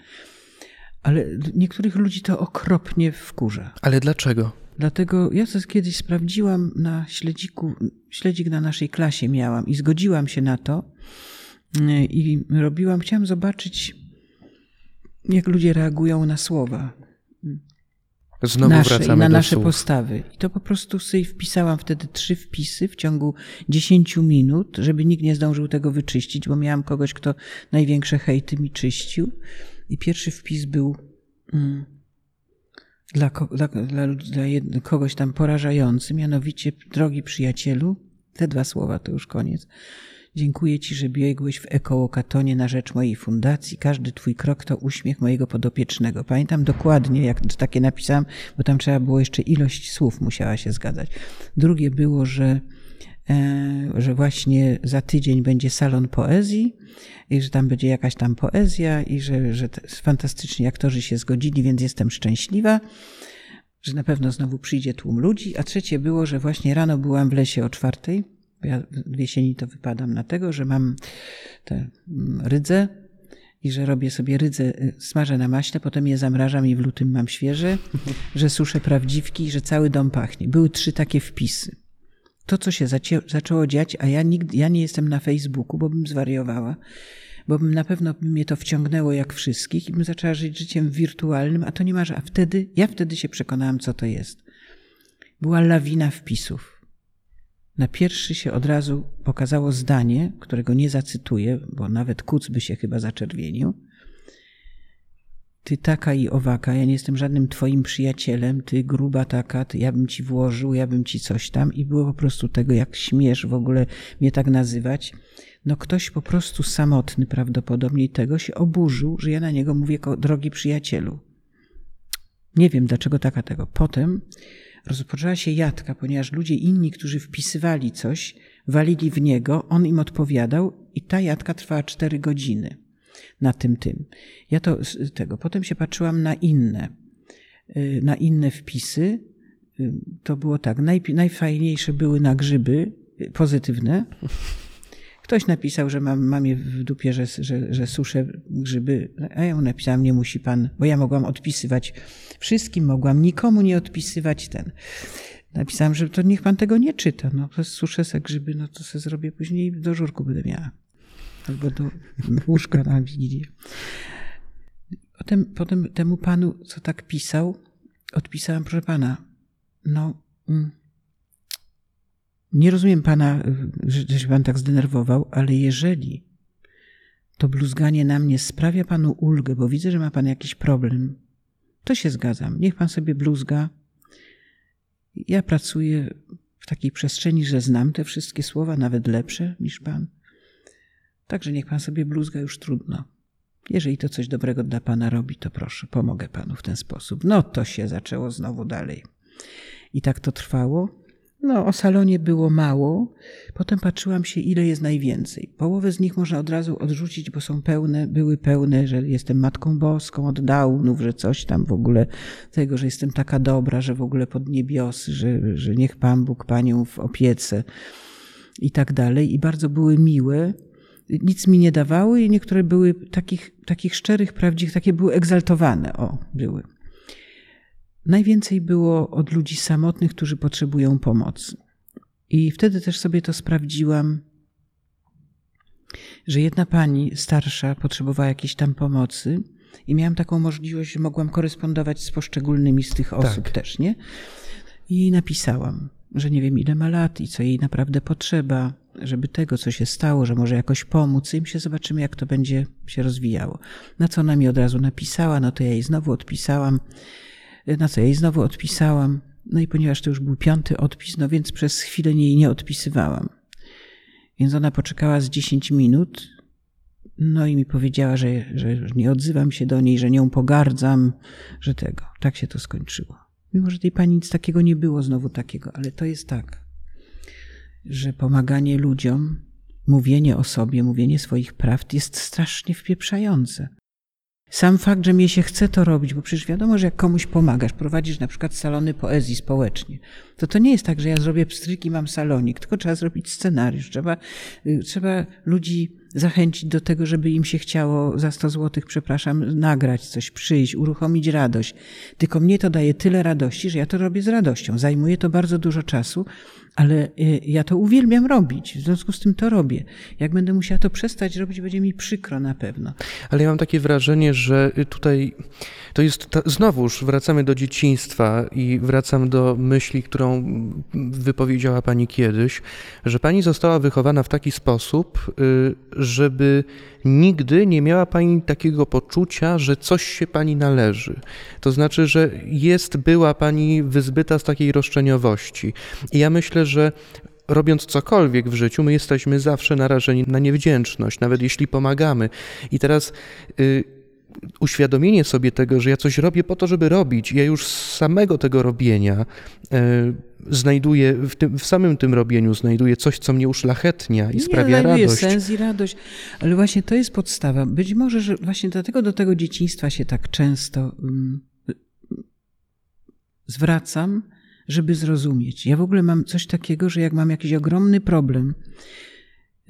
Ale niektórych ludzi to okropnie wkurza. Ale dlaczego? Dlatego ja to kiedyś sprawdziłam na śledziku, śledzik na naszej klasie miałam i zgodziłam się na to y, i robiłam, chciałam zobaczyć, jak ludzie reagują na słowa Znowu nasze i na nasze słów. postawy. I to po prostu sobie wpisałam wtedy trzy wpisy w ciągu dziesięciu minut, żeby nikt nie zdążył tego wyczyścić, bo miałam kogoś, kto największe hejty mi czyścił. I pierwszy wpis był mm, dla, dla, dla, dla kogoś tam porażający, mianowicie, drogi przyjacielu, te dwa słowa to już koniec. Dziękuję Ci, że biegłeś w ekołokatonie na rzecz mojej fundacji. Każdy Twój krok to uśmiech mojego podopiecznego. Pamiętam dokładnie, jak takie napisałam, bo tam trzeba było jeszcze ilość słów musiała się zgadzać. Drugie było, że e, że właśnie za tydzień będzie salon poezji i że tam będzie jakaś tam poezja i że, że fantastycznie aktorzy się zgodzili, więc jestem szczęśliwa, że na pewno znowu przyjdzie tłum ludzi. A trzecie było, że właśnie rano byłam w lesie o czwartej ja w jesieni to wypadam na tego, że mam te mm, rydze i że robię sobie rydze, y, smażę na maśle, potem je zamrażam i w lutym mam świeże, że suszę prawdziwki i że cały dom pachnie. Były trzy takie wpisy. To, co się zaczęło dziać, a ja, nigdy, ja nie jestem na Facebooku, bo bym zwariowała, bo bym na pewno by mnie to wciągnęło jak wszystkich i bym zaczęła żyć życiem wirtualnym, a to nie ma, a wtedy, ja wtedy się przekonałam, co to jest. Była lawina wpisów na pierwszy się od razu pokazało zdanie, którego nie zacytuję, bo nawet Kuc by się chyba zaczerwienił. Ty taka i owaka, ja nie jestem żadnym twoim przyjacielem, ty gruba taka, ty, ja bym ci włożył, ja bym ci coś tam. I było po prostu tego, jak śmiesz w ogóle mnie tak nazywać. No ktoś po prostu samotny prawdopodobnie tego się oburzył, że ja na niego mówię, drogi przyjacielu. Nie wiem, dlaczego taka tego. Potem rozpoczęła się jadka, ponieważ ludzie inni, którzy wpisywali coś, walili w niego, on im odpowiadał i ta jadka trwała cztery godziny na tym tym. Ja to tego. Potem się patrzyłam na inne, y, na inne wpisy. Y, to było tak, naj, najfajniejsze były na grzyby, y, pozytywne. Ktoś napisał, że mam, mam je w dupie, że, że, że suszę grzyby, a ja mu napisałam, nie musi pan, bo ja mogłam odpisywać wszystkim, mogłam nikomu nie odpisywać ten. Napisałam, że to niech pan tego nie czyta, no to suszę se grzyby, no to se zrobię później do żurku będę miała. Albo do łóżka na wigilię. Potem, potem temu panu, co tak pisał, odpisałam, proszę pana, no... Mm, nie rozumiem pana, że się pan tak zdenerwował, ale jeżeli to bluzganie na mnie sprawia panu ulgę, bo widzę, że ma pan jakiś problem, to się zgadzam. Niech pan sobie bluzga. Ja pracuję w takiej przestrzeni, że znam te wszystkie słowa, nawet lepsze niż pan. Także niech pan sobie bluzga już trudno. Jeżeli to coś dobrego dla pana robi, to proszę, pomogę panu w ten sposób. No to się zaczęło znowu dalej. I tak to trwało No, o salonie było mało. Potem patrzyłam się, ile jest najwięcej. Połowę z nich można od razu odrzucić, bo są pełne, były pełne, że jestem Matką Boską od Daunów, że coś tam w ogóle tego, że jestem taka dobra, że w ogóle pod niebiosy, że, że niech Pan Bóg Panią w opiece i tak dalej. I bardzo były miłe. Nic mi nie dawały i niektóre były takich, takich szczerych, prawdziwych, takie były egzaltowane. O, były. Najwięcej było od ludzi samotnych, którzy potrzebują pomocy. I wtedy też sobie to sprawdziłam, że jedna pani starsza potrzebowała jakiejś tam pomocy i miałam taką możliwość, że mogłam korespondować z poszczególnymi z tych osób Tak. też, nie? I napisałam, że nie wiem ile ma lat i co jej naprawdę potrzeba, żeby tego, co się stało, że może jakoś pomóc. I my się zobaczymy, jak to będzie się rozwijało. Na co ona mi od razu napisała, no to ja jej znowu odpisałam. Na co ja jej znowu odpisałam. No i ponieważ to już był piąty odpis, no więc przez chwilę jej nie odpisywałam. Więc ona poczekała z 10 minut, no i mi powiedziała, że, że nie odzywam się do niej, że nią pogardzam, że tego. Tak się to skończyło. Mimo, że tej pani nic takiego nie było, znowu takiego, ale to jest tak, że pomaganie ludziom, mówienie o sobie, mówienie swoich prawd jest strasznie wpieprzające. Sam fakt, że mnie się chce to robić, bo przecież wiadomo, że jak komuś pomagasz, prowadzisz na przykład salony poezji społecznie, to to nie jest tak, że ja zrobię pstryk i mam salonik, tylko trzeba zrobić scenariusz, trzeba, y, trzeba ludzi zachęcić do tego, żeby im się chciało za 100 złotych, przepraszam, nagrać coś, przyjść, uruchomić radość. Tylko mnie to daje tyle radości, że ja to robię z radością. Zajmuje to bardzo dużo czasu, ale y, ja to uwielbiam robić, w związku z tym to robię. Jak będę musiała to przestać robić, będzie mi przykro na pewno. Ale ja mam takie wrażenie, że tutaj to jest, znowuż wracamy do dzieciństwa i wracam do myśli, którą wypowiedziała Pani kiedyś, że Pani została wychowana w taki sposób, y, żeby nigdy nie miała Pani takiego poczucia, że coś się Pani należy. To znaczy, że jest, była Pani wyzbyta z takiej roszczeniowości. I ja myślę, że robiąc cokolwiek w życiu, my jesteśmy zawsze narażeni na niewdzięczność, nawet jeśli pomagamy. I teraz y, uświadomienie sobie tego, że ja coś robię po to, żeby robić, ja już z samego tego robienia y, znajduję, w, tym, w samym tym robieniu znajduję coś, co mnie uszlachetnia i Nie, sprawia radość. sens i radość. Ale właśnie to jest podstawa. Być może, że właśnie dlatego do tego dzieciństwa się tak często um, zwracam, żeby zrozumieć. Ja w ogóle mam coś takiego, że jak mam jakiś ogromny problem,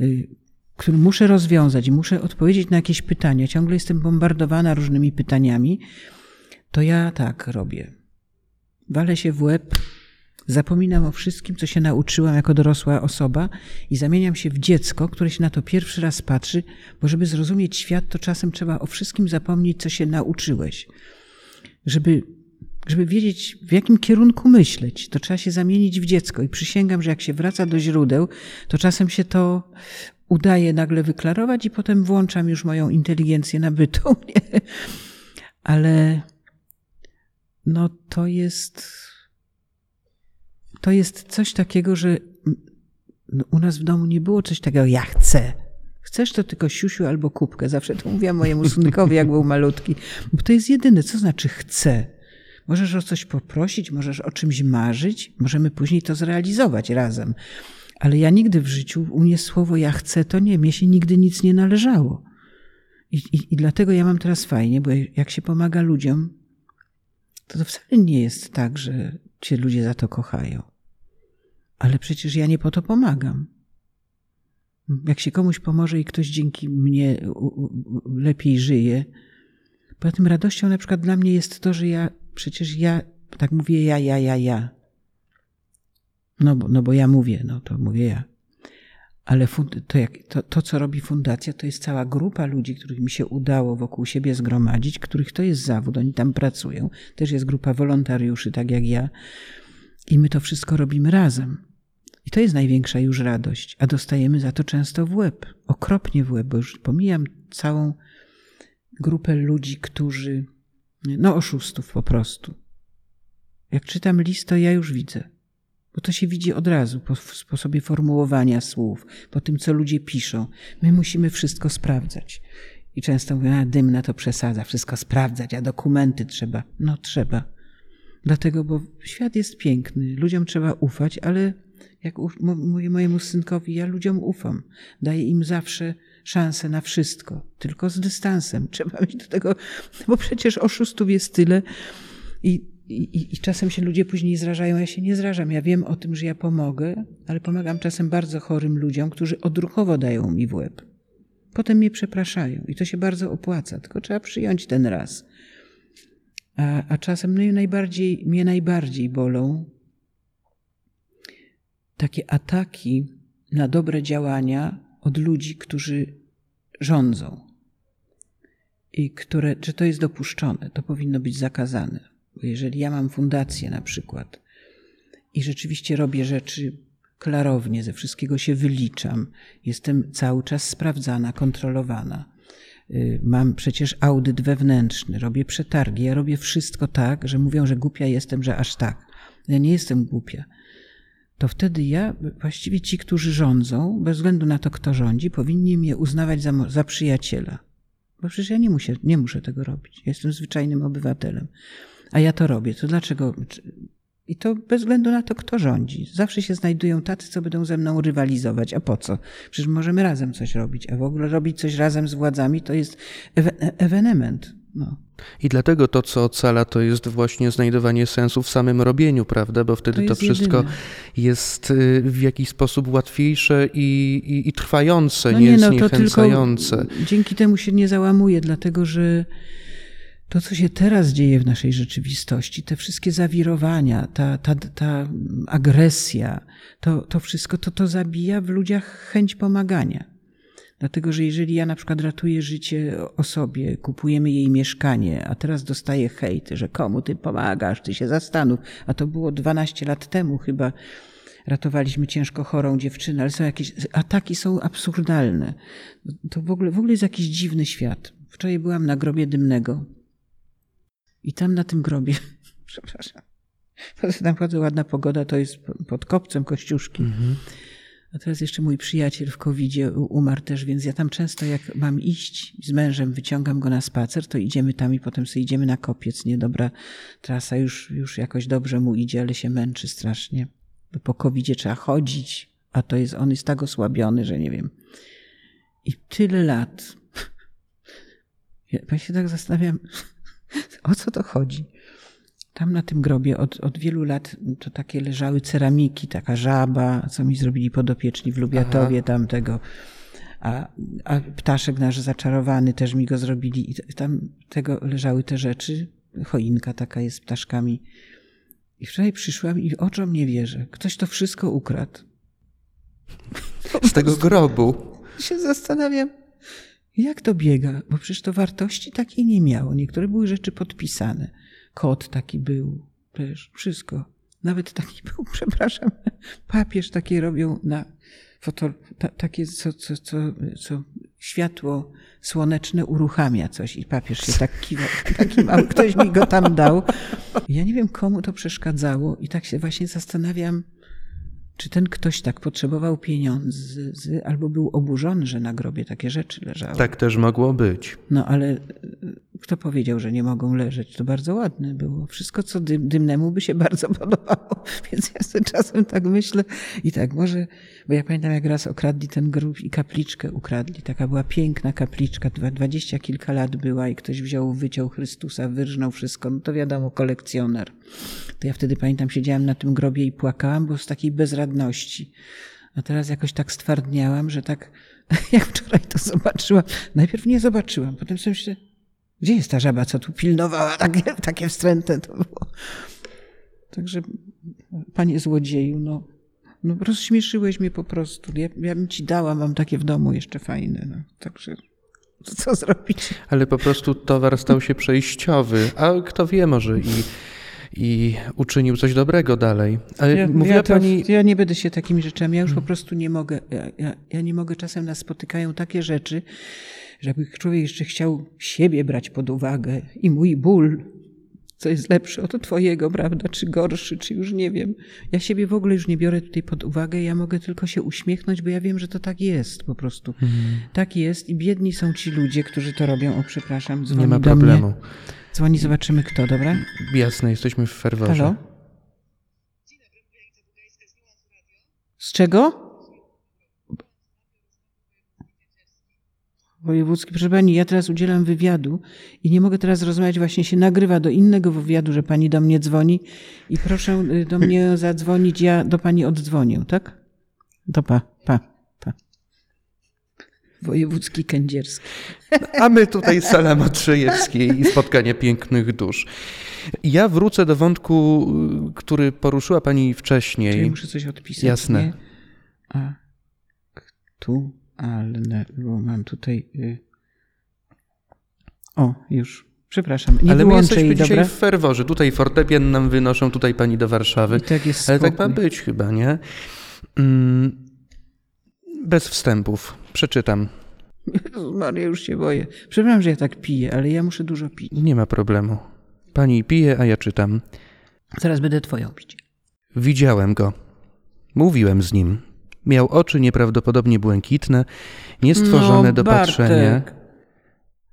y, który muszę rozwiązać muszę odpowiedzieć na jakieś pytania, ciągle jestem bombardowana różnymi pytaniami, to ja tak robię. Walę się w łeb, Zapominam o wszystkim, co się nauczyłam jako dorosła osoba i zamieniam się w dziecko, które się na to pierwszy raz patrzy, bo żeby zrozumieć świat, to czasem trzeba o wszystkim zapomnieć, co się nauczyłeś. Żeby, żeby wiedzieć, w jakim kierunku myśleć, to trzeba się zamienić w dziecko. I przysięgam, że jak się wraca do źródeł, to czasem się to udaje nagle wyklarować i potem włączam już moją inteligencję nabytą. Nie? Ale no to jest to jest coś takiego, że u nas w domu nie było coś takiego, ja chcę. Chcesz to tylko siusiu albo kubkę. Zawsze to mówiłam mojemu synkowi, jak był malutki. Bo to jest jedyne. Co znaczy chcę? Możesz o coś poprosić, możesz o czymś marzyć, możemy później to zrealizować razem. Ale ja nigdy w życiu, u mnie słowo ja chcę, to nie, mnie się nigdy nic nie należało. I, i, I dlatego ja mam teraz fajnie, bo jak się pomaga ludziom, to to wcale nie jest tak, że cię ludzie za to kochają. Ale przecież ja nie po to pomagam. Jak się komuś pomoże i ktoś dzięki mnie lepiej żyje, poza tym radością na przykład dla mnie jest to, że ja, przecież ja, tak mówię ja, ja, ja, ja. No bo, no bo ja mówię, no to mówię ja. Ale to, jak, to, to, co robi fundacja, to jest cała grupa ludzi, których mi się udało wokół siebie zgromadzić, których to jest zawód, oni tam pracują. Też jest grupa wolontariuszy, tak jak ja. I my to wszystko robimy razem. I to jest największa już radość, a dostajemy za to często w łeb, okropnie w łeb, bo już pomijam całą grupę ludzi, którzy, no oszustów po prostu. Jak czytam list, to ja już widzę. Bo to się widzi od razu po sposobie formułowania słów, po tym, co ludzie piszą. My musimy wszystko sprawdzać. I często mówią, a dymna to przesadza, wszystko sprawdzać, a dokumenty trzeba. No trzeba. Dlatego, bo świat jest piękny, ludziom trzeba ufać, ale jak mówię mojemu synkowi, ja ludziom ufam. Daję im zawsze szansę na wszystko, tylko z dystansem. Trzeba mieć do tego, bo przecież oszustów jest tyle i i, I, czasem się ludzie później zrażają, ja się nie zrażam. Ja wiem o tym, że ja pomogę, ale pomagam czasem bardzo chorym ludziom, którzy odruchowo dają mi w łeb. Potem mnie przepraszają i to się bardzo opłaca, tylko trzeba przyjąć ten raz. A, a czasem mnie najbardziej, mnie najbardziej bolą takie ataki na dobre działania od ludzi, którzy rządzą. I które, czy to jest dopuszczone, to powinno być zakazane. Bo jeżeli ja mam fundację na przykład i rzeczywiście robię rzeczy klarownie, ze wszystkiego się wyliczam, jestem cały czas sprawdzana, kontrolowana. Y, mam przecież audyt wewnętrzny, robię przetargi, ja robię wszystko tak, że mówią, że głupia jestem, że aż tak. Ja nie jestem głupia. To wtedy ja, właściwie ci, którzy rządzą, bez względu na to, kto rządzi, powinni mnie uznawać za, za przyjaciela. Bo przecież ja nie muszę, nie muszę tego robić. Jestem zwyczajnym obywatelem a ja to robię, to dlaczego? I to bez względu na to, kto rządzi. Zawsze się znajdują tacy, co będą ze mną rywalizować. A po co? Przecież możemy razem coś robić. A w ogóle robić coś razem z władzami to jest ewenement. No. I dlatego to, co ocala, to jest właśnie znajdowanie sensu w samym robieniu, prawda? Bo wtedy to, to wszystko jedyne. jest y, w jakiś sposób łatwiejsze i, i, i trwające, no nie, nie no, zniechęcające. To tylko dzięki temu się nie załamuje, dlatego że to, co się teraz dzieje w naszej rzeczywistości, te wszystkie zawirowania, ta, ta, ta agresja, to, to wszystko, to, to zabija w ludziach chęć pomagania. Dlatego, że jeżeli ja na przykład ratuję życie osobie, kupujemy jej mieszkanie, a teraz dostaję hejt, że komu ty pomagasz, ty się zastanów, a to było 12 lat temu chyba, ratowaliśmy ciężko chorą dziewczynę, ale są jakieś, ataki są absurdalne. To w ogóle, w ogóle jest jakiś dziwny świat. Wczoraj byłam na grobie dymnego i tam na tym grobie, przepraszam, naprawdę ładna pogoda, to jest pod kopcem Kościuszki. Mhm. A teraz jeszcze mój przyjaciel w covid umarł też, więc ja tam często jak mam iść z mężem, wyciągam go na spacer, to idziemy tam i potem sobie idziemy na kopiec. Niedobra trasa, już, już jakoś dobrze mu idzie, ale się męczy strasznie. Bo po covid trzeba chodzić, a to jest, on jest tak osłabiony, że nie wiem. I tyle lat. Ja się tak zastanawiam, o co to chodzi? Tam na tym grobie od, od wielu lat to takie leżały ceramiki, taka żaba, co mi zrobili podopieczni w Lubiatowie Aha. tamtego. A, a ptaszek nasz zaczarowany też mi go zrobili. I tam tego leżały te rzeczy. Choinka taka jest z ptaszkami. I wczoraj przyszłam i oczom nie wierzę. Ktoś to wszystko ukradł. Z tego grobu. Się zastanawiam, jak to biega? Bo przecież to wartości takiej nie miało. Niektóre były rzeczy podpisane. Kot taki był, też wszystko. Nawet taki był, przepraszam, papież takie robią na foto, ta, takie, co, co, co, co światło słoneczne uruchamia coś i papież się tak kiwał, taki mały, ktoś mi go tam dał. Ja nie wiem, komu to przeszkadzało i tak się właśnie zastanawiam, czy ten ktoś tak potrzebował pieniędzy, albo był oburzony, że na grobie takie rzeczy leżały? Tak też mogło być. No ale kto powiedział, że nie mogą leżeć? To bardzo ładne było. Wszystko, co dym, dymnemu by się bardzo podobało. Więc ja sobie czasem tak myślę i tak może, bo ja pamiętam jak raz okradli ten grób i kapliczkę ukradli. Taka była piękna kapliczka, dwadzieścia kilka lat była i ktoś wziął, wyciął Chrystusa, wyrżnął wszystko. No to wiadomo, kolekcjoner. To ja wtedy pamiętam, siedziałam na tym grobie i płakałam, bo z takiej bezradności. A teraz jakoś tak stwardniałam, że tak jak wczoraj to zobaczyłam. Najpierw nie zobaczyłam, potem sobie myślę, gdzie jest ta żaba, co tu pilnowała? Takie, takie wstrętne to było. Także, panie złodzieju, no, no rozśmieszyłeś mnie po prostu. Ja, ja bym ci dała, mam takie w domu jeszcze fajne. No. Także co zrobić? Ale po prostu towar stał się przejściowy, a kto wie, może i i uczynił coś dobrego dalej. Ale ja, mówiła ja, to, pani... ja nie będę się takimi rzeczami, ja już po prostu nie mogę. Ja, ja, ja nie mogę, czasem nas spotykają takie rzeczy, żeby człowiek jeszcze chciał siebie brać pod uwagę i mój ból, co jest lepszy od twojego, prawda, czy gorszy, czy już nie wiem. Ja siebie w ogóle już nie biorę tutaj pod uwagę, ja mogę tylko się uśmiechnąć, bo ja wiem, że to tak jest po prostu. Mhm. Tak jest i biedni są ci ludzie, którzy to robią. O, przepraszam, dzwoni Nie ma problemu. Dzwoni, zobaczymy kto, dobra? Jasne, jesteśmy w ferworze. Halo? Z czego? Wojewódzki, proszę pani, ja teraz udzielam wywiadu i nie mogę teraz rozmawiać, właśnie się nagrywa do innego wywiadu, że pani do mnie dzwoni i proszę y, do mnie zadzwonić, ja do pani oddzwonię, tak? To pa, pa, pa. Wojewódzki Kędzierski. A my tutaj sala Matrzejewskiej i spotkanie pięknych dusz. Ja wrócę do wątku, y, który poruszyła pani wcześniej. Czyli muszę coś odpisać. Jasne. Nie? A aktualne, bo mam tutaj. Y... O, już. Przepraszam. Nie Ale my jesteśmy jej, dzisiaj dobra? w ferworze. Tutaj fortepian nam wynoszą, tutaj pani do Warszawy. I tak jest Ale tak ma spokój. być chyba, nie? Mm, Bez wstępów. Przeczytam. Jezus Maria, już się boję. Przepraszam, że ja tak piję, ale ja muszę dużo pić. Nie ma problemu. Pani pije, a ja czytam. Zaraz będę twoją pić. Widziałem go. Mówiłem z nim. Miał oczy nieprawdopodobnie błękitne, niestworzone no, do Bartek. patrzenia.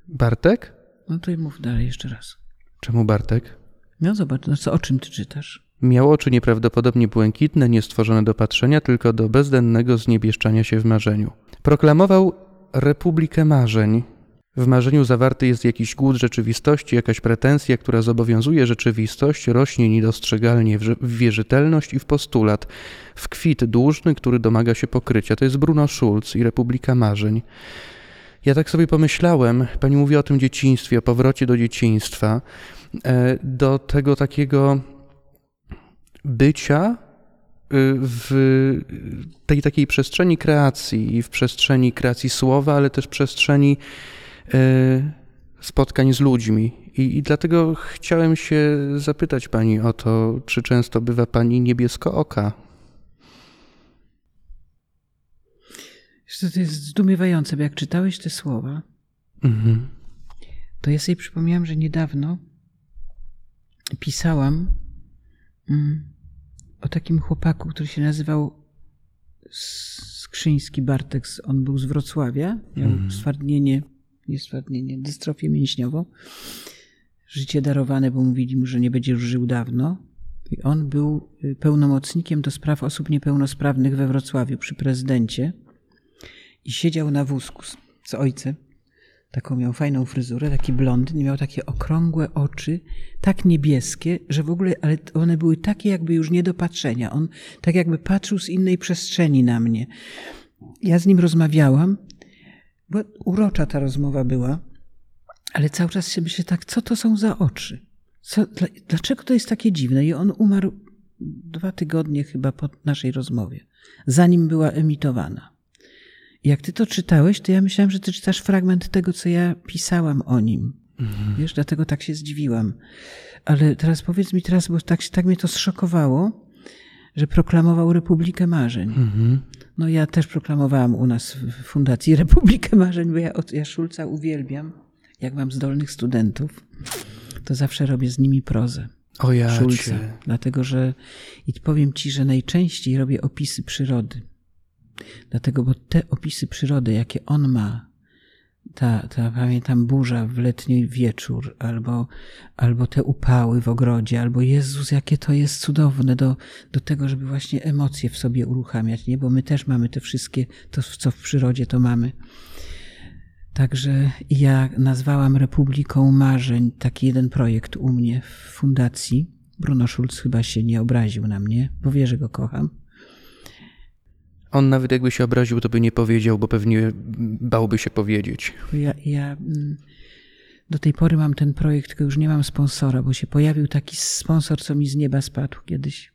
Bartek? No to i mów dalej jeszcze raz. Czemu Bartek? No zobacz, no co, o czym ty czytasz? Miał oczy nieprawdopodobnie błękitne, niestworzone do patrzenia, tylko do bezdennego zniebieszczania się w marzeniu. Proklamował republikę marzeń. W marzeniu zawarty jest jakiś głód rzeczywistości, jakaś pretensja, która zobowiązuje rzeczywistość, rośnie niedostrzegalnie w wierzytelność i w postulat, w kwit dłużny, który domaga się pokrycia. To jest Bruno Schulz i Republika Marzeń. Ja tak sobie pomyślałem, pani mówi o tym dzieciństwie, o powrocie do dzieciństwa, e, do tego takiego bycia y, w tej takiej przestrzeni kreacji i w przestrzeni kreacji słowa, ale też przestrzeni spotkań z ludźmi. I, I dlatego chciałem się zapytać pani o to, czy często bywa pani niebieskooka. Wiesz co, to jest zdumiewające, bo jak czytałeś te słowa, Mhm. to ja sobie przypomniałam, że niedawno pisałam mm, o takim chłopaku, który się nazywał Skrzyński Bartek. On był z Wrocławia, miał Mhm. stwardnienie, nie stwardnienie, dystrofię mięśniową. Życie darowane, bo mówili mu, że nie będzie już żył dawno. I on był y, pełnomocnikiem do spraw osób niepełnosprawnych we Wrocławiu przy prezydencie i siedział na wózku z, z ojcem. Taką miał fajną fryzurę, taki blondyn, miał takie okrągłe oczy, tak niebieskie, że w ogóle, ale one były takie jakby już nie do patrzenia. On tak jakby patrzył z innej przestrzeni na mnie. Ja z nim rozmawiałam, bo urocza ta rozmowa była, ale cały czas się myślę tak, co to są za oczy? Co, dla, dlaczego to jest takie dziwne? I on umarł dwa tygodnie chyba po naszej rozmowie, zanim była emitowana. Jak ty to czytałeś, to ja myślałam, że ty czytasz fragment tego, co ja pisałam o nim. Wiesz, dlatego tak się zdziwiłam. Ale teraz powiedz mi teraz, bo tak, tak mnie to zszokowało, że proklamował Republikę Marzeń. Mhm. No ja też proklamowałam u nas w Fundacji Republikę Marzeń, bo ja, od- ja Szulca uwielbiam. Jak mam zdolnych studentów, to zawsze robię z nimi prozę. O ja Szulca. Dlatego, że i powiem ci, że najczęściej robię opisy przyrody. Dlatego, bo te opisy przyrody, jakie on ma, ta, ta pamiętam burza w letni wieczór, albo, albo te upały w ogrodzie, albo Jezus, jakie to jest cudowne do, do tego, żeby właśnie emocje w sobie uruchamiać, nie? Bo my też mamy te wszystkie, to co w przyrodzie to mamy. Także ja nazwałam Republiką Marzeń taki jeden projekt u mnie w fundacji. Bruno Schulz chyba się nie obraził na mnie, bo wie, że go kocham. On nawet jakby się obraził, to by nie powiedział, bo pewnie bałby się powiedzieć. Ja, ja mm, do tej pory mam ten projekt, tylko już nie mam sponsora, bo się pojawił taki sponsor, co mi z nieba spadł kiedyś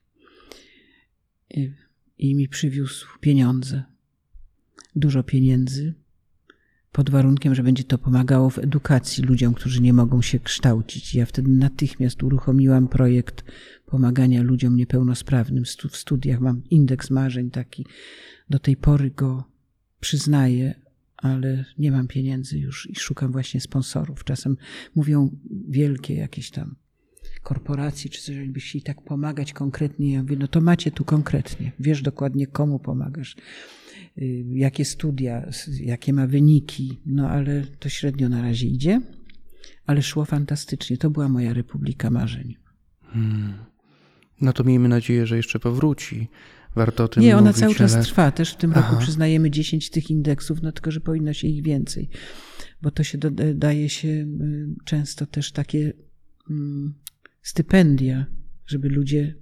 i mi przywiózł pieniądze. Dużo pieniędzy, pod warunkiem, że będzie to pomagało w edukacji ludziom, którzy nie mogą się kształcić. Ja wtedy natychmiast uruchomiłam projekt pomagania ludziom niepełnosprawnym. W studiach mam indeks marzeń taki. Do tej pory go przyznaję, ale nie mam pieniędzy już i szukam właśnie sponsorów. Czasem mówią wielkie jakieś tam korporacje, czy coś, się i tak pomagać konkretnie. Ja mówię, no to macie tu konkretnie. Wiesz dokładnie, komu pomagasz, jakie studia, jakie ma wyniki, no ale to średnio na razie idzie. Ale szło fantastycznie. To była moja republika marzeń. Hmm. No to miejmy nadzieję, że jeszcze powróci. Warto o tym Nie, ona mówić, cały czas ale... trwa. Też w tym roku Aha. przyznajemy 10 tych indeksów, no tylko, że powinno się ich więcej. Bo to się doda- daje się y, często też takie mm, stypendia, żeby ludzie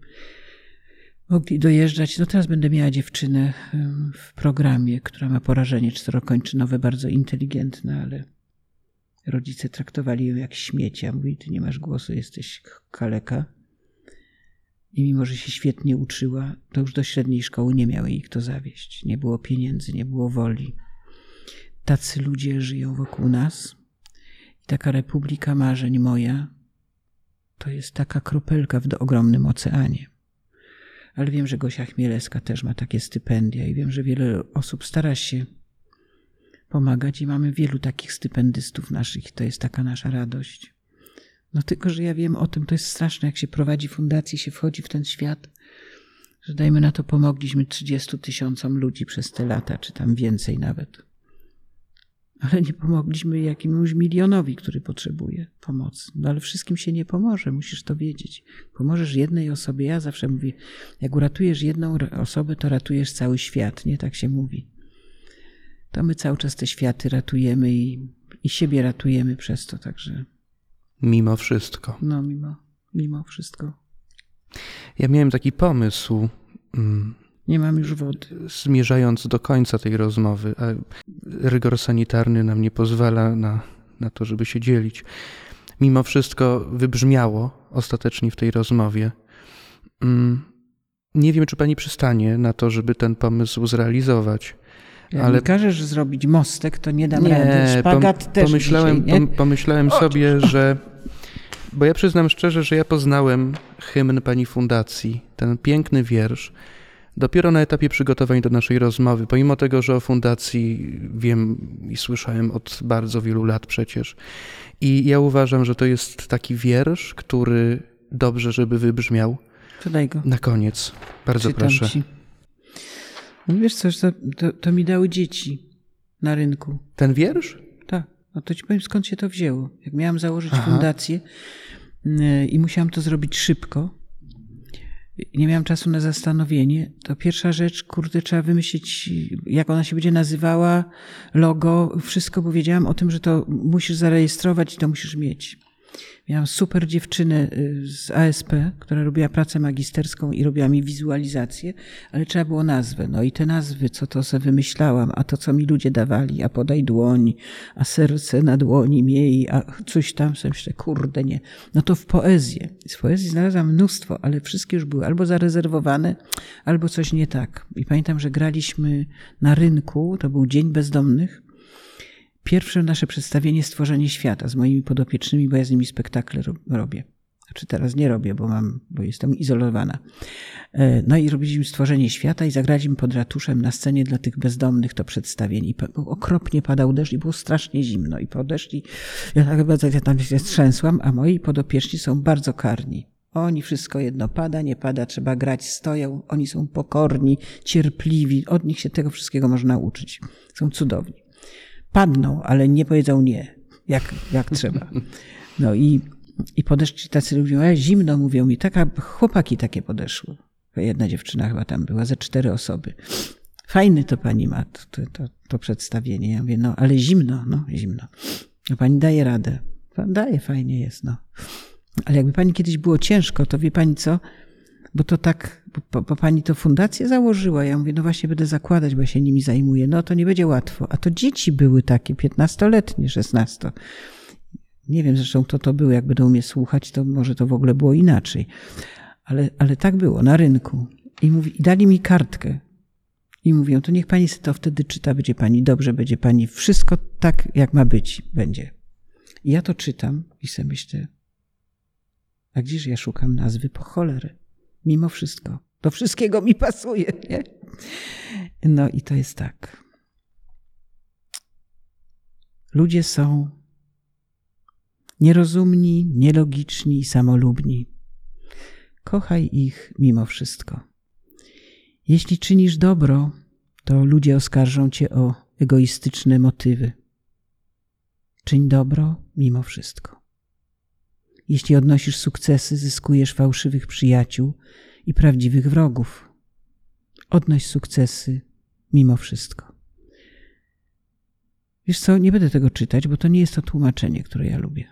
mogli dojeżdżać. No teraz będę miała dziewczynę w programie, która ma porażenie czterokończynowe, bardzo inteligentne, ale rodzice traktowali ją jak śmiecia. Mówi, ty nie masz głosu, jesteś kaleka. I mimo, że się świetnie uczyła, to już do średniej szkoły nie miały jej kto zawieść. Nie było pieniędzy, nie było woli. Tacy ludzie żyją wokół nas. I taka republika marzeń moja to jest taka kropelka w ogromnym oceanie. Ale wiem, że Gosia Chmielewska też ma takie stypendia i wiem, że wiele osób stara się pomagać i mamy wielu takich stypendystów naszych i to jest taka nasza radość. No tylko, że ja wiem o tym, to jest straszne, jak się prowadzi fundację, się wchodzi w ten świat, że dajmy na to pomogliśmy 30 tysiącom ludzi przez te lata, czy tam więcej nawet. Ale nie pomogliśmy jakiemuś milionowi, który potrzebuje pomocy. No ale wszystkim się nie pomoże, musisz to wiedzieć. Pomożesz jednej osobie, ja zawsze mówię, jak uratujesz jedną osobę, to ratujesz cały świat, nie tak się mówi. To my cały czas te światy ratujemy i, i siebie ratujemy przez to, także Mimo wszystko. no mimo, mimo wszystko. Ja miałem taki pomysł, mm, Nie mam już wody. zmierzając do końca tej rozmowy, a rygor sanitarny nam nie pozwala na, na to, żeby się dzielić. Mimo wszystko wybrzmiało ostatecznie w tej rozmowie. Mm, Nie wiem, czy pani przystanie na to, żeby ten pomysł zrealizować. Jak Ale- mi każesz zrobić mostek, to nie dam nie, rady. Szpagat pom- też pomyślałem, dzisiaj, nie? pom- pomyślałem sobie, że. Bo ja przyznam szczerze, że ja poznałem hymn pani fundacji, ten piękny wiersz, dopiero na etapie przygotowań do naszej rozmowy. Pomimo tego, że o fundacji wiem i słyszałem od bardzo wielu lat przecież. I ja uważam, że to jest taki wiersz, który dobrze, żeby wybrzmiał. Daj go. Na koniec. Bardzo Czytam proszę. ci. No wiesz coś, to, to, to mi dały dzieci na rynku. Ten wiersz? Tak, no to ci powiem skąd się to wzięło. Jak miałam założyć Aha. fundację yy, i musiałam to zrobić szybko, nie miałam czasu na zastanowienie, to pierwsza rzecz, kurde, trzeba wymyślić, jak ona się będzie nazywała, logo, wszystko, bo wiedziałam o tym, że to musisz zarejestrować i to musisz mieć. Miałam super dziewczynę y, z ASP, która robiła pracę magisterską i robiła mi wizualizację, ale trzeba było nazwę. No i te nazwy, co to sobie wymyślałam, a to, co mi ludzie dawali, a podaj dłoń, a serce na dłoni miej, a coś tam, sobie myślę, kurde nie. No to w poezję. Z poezji znalazłam mnóstwo, ale wszystkie już były albo zarezerwowane, albo coś nie tak. I pamiętam, że graliśmy na rynku, to był Dzień Bezdomnych, Pierwsze nasze przedstawienie Stworzenie Świata z moimi podopiecznymi, bo ja z nimi spektakle ro- robię. Znaczy teraz nie robię, bo mam, bo jestem izolowana. E, No i robiliśmy Stworzenie Świata i zagraliśmy pod ratuszem na scenie dla tych bezdomnych to przedstawienie. I okropnie padał deszcz i było strasznie zimno. I podeszli, ja tak bardzo ja tam się trzęsłam, a moi podopieczni są bardzo karni. Oni wszystko jedno pada, nie pada, trzeba grać, stoją. Oni są pokorni, cierpliwi. Od nich się tego wszystkiego można uczyć. Są cudowni padną, ale nie powiedzą nie, jak, jak trzeba. No i, i podeszli tacy ludzie, a zimno mówią mi, taka, chłopaki takie podeszły. Jedna dziewczyna chyba tam była, ze cztery osoby. Fajny to pani ma, to, to, to przedstawienie. Ja mówię, no ale zimno, no zimno. No pani daje radę. Pan daje, fajnie jest, no. Ale jakby pani kiedyś było ciężko, to wie pani co? Bo to tak, bo, bo pani to fundację założyła. Ja mówię, no właśnie będę zakładać, bo ja się nimi zajmuję. No to nie będzie łatwo. A to dzieci były takie, 15-letnie, 16. Nie wiem zresztą, kto to był. Jak będą mnie słuchać, to może to w ogóle było inaczej. Ale, ale tak było, na rynku. I, mówi, I dali mi kartkę. I mówią, to niech pani to wtedy czyta, będzie pani dobrze, będzie pani wszystko tak, jak ma być, będzie. I ja to czytam i sobie myślę, a gdzież ja szukam nazwy po cholerę? Mimo wszystko. Do wszystkiego mi pasuje, nie? No i to jest tak. Ludzie są nierozumni, nielogiczni i samolubni. Kochaj ich mimo wszystko. Jeśli czynisz dobro, to ludzie oskarżą cię o egoistyczne motywy. Czyń dobro mimo wszystko. Jeśli odnosisz sukcesy, zyskujesz fałszywych przyjaciół i prawdziwych wrogów. Odnoś sukcesy mimo wszystko. Wiesz co, nie będę tego czytać, bo to nie jest to tłumaczenie, które ja lubię.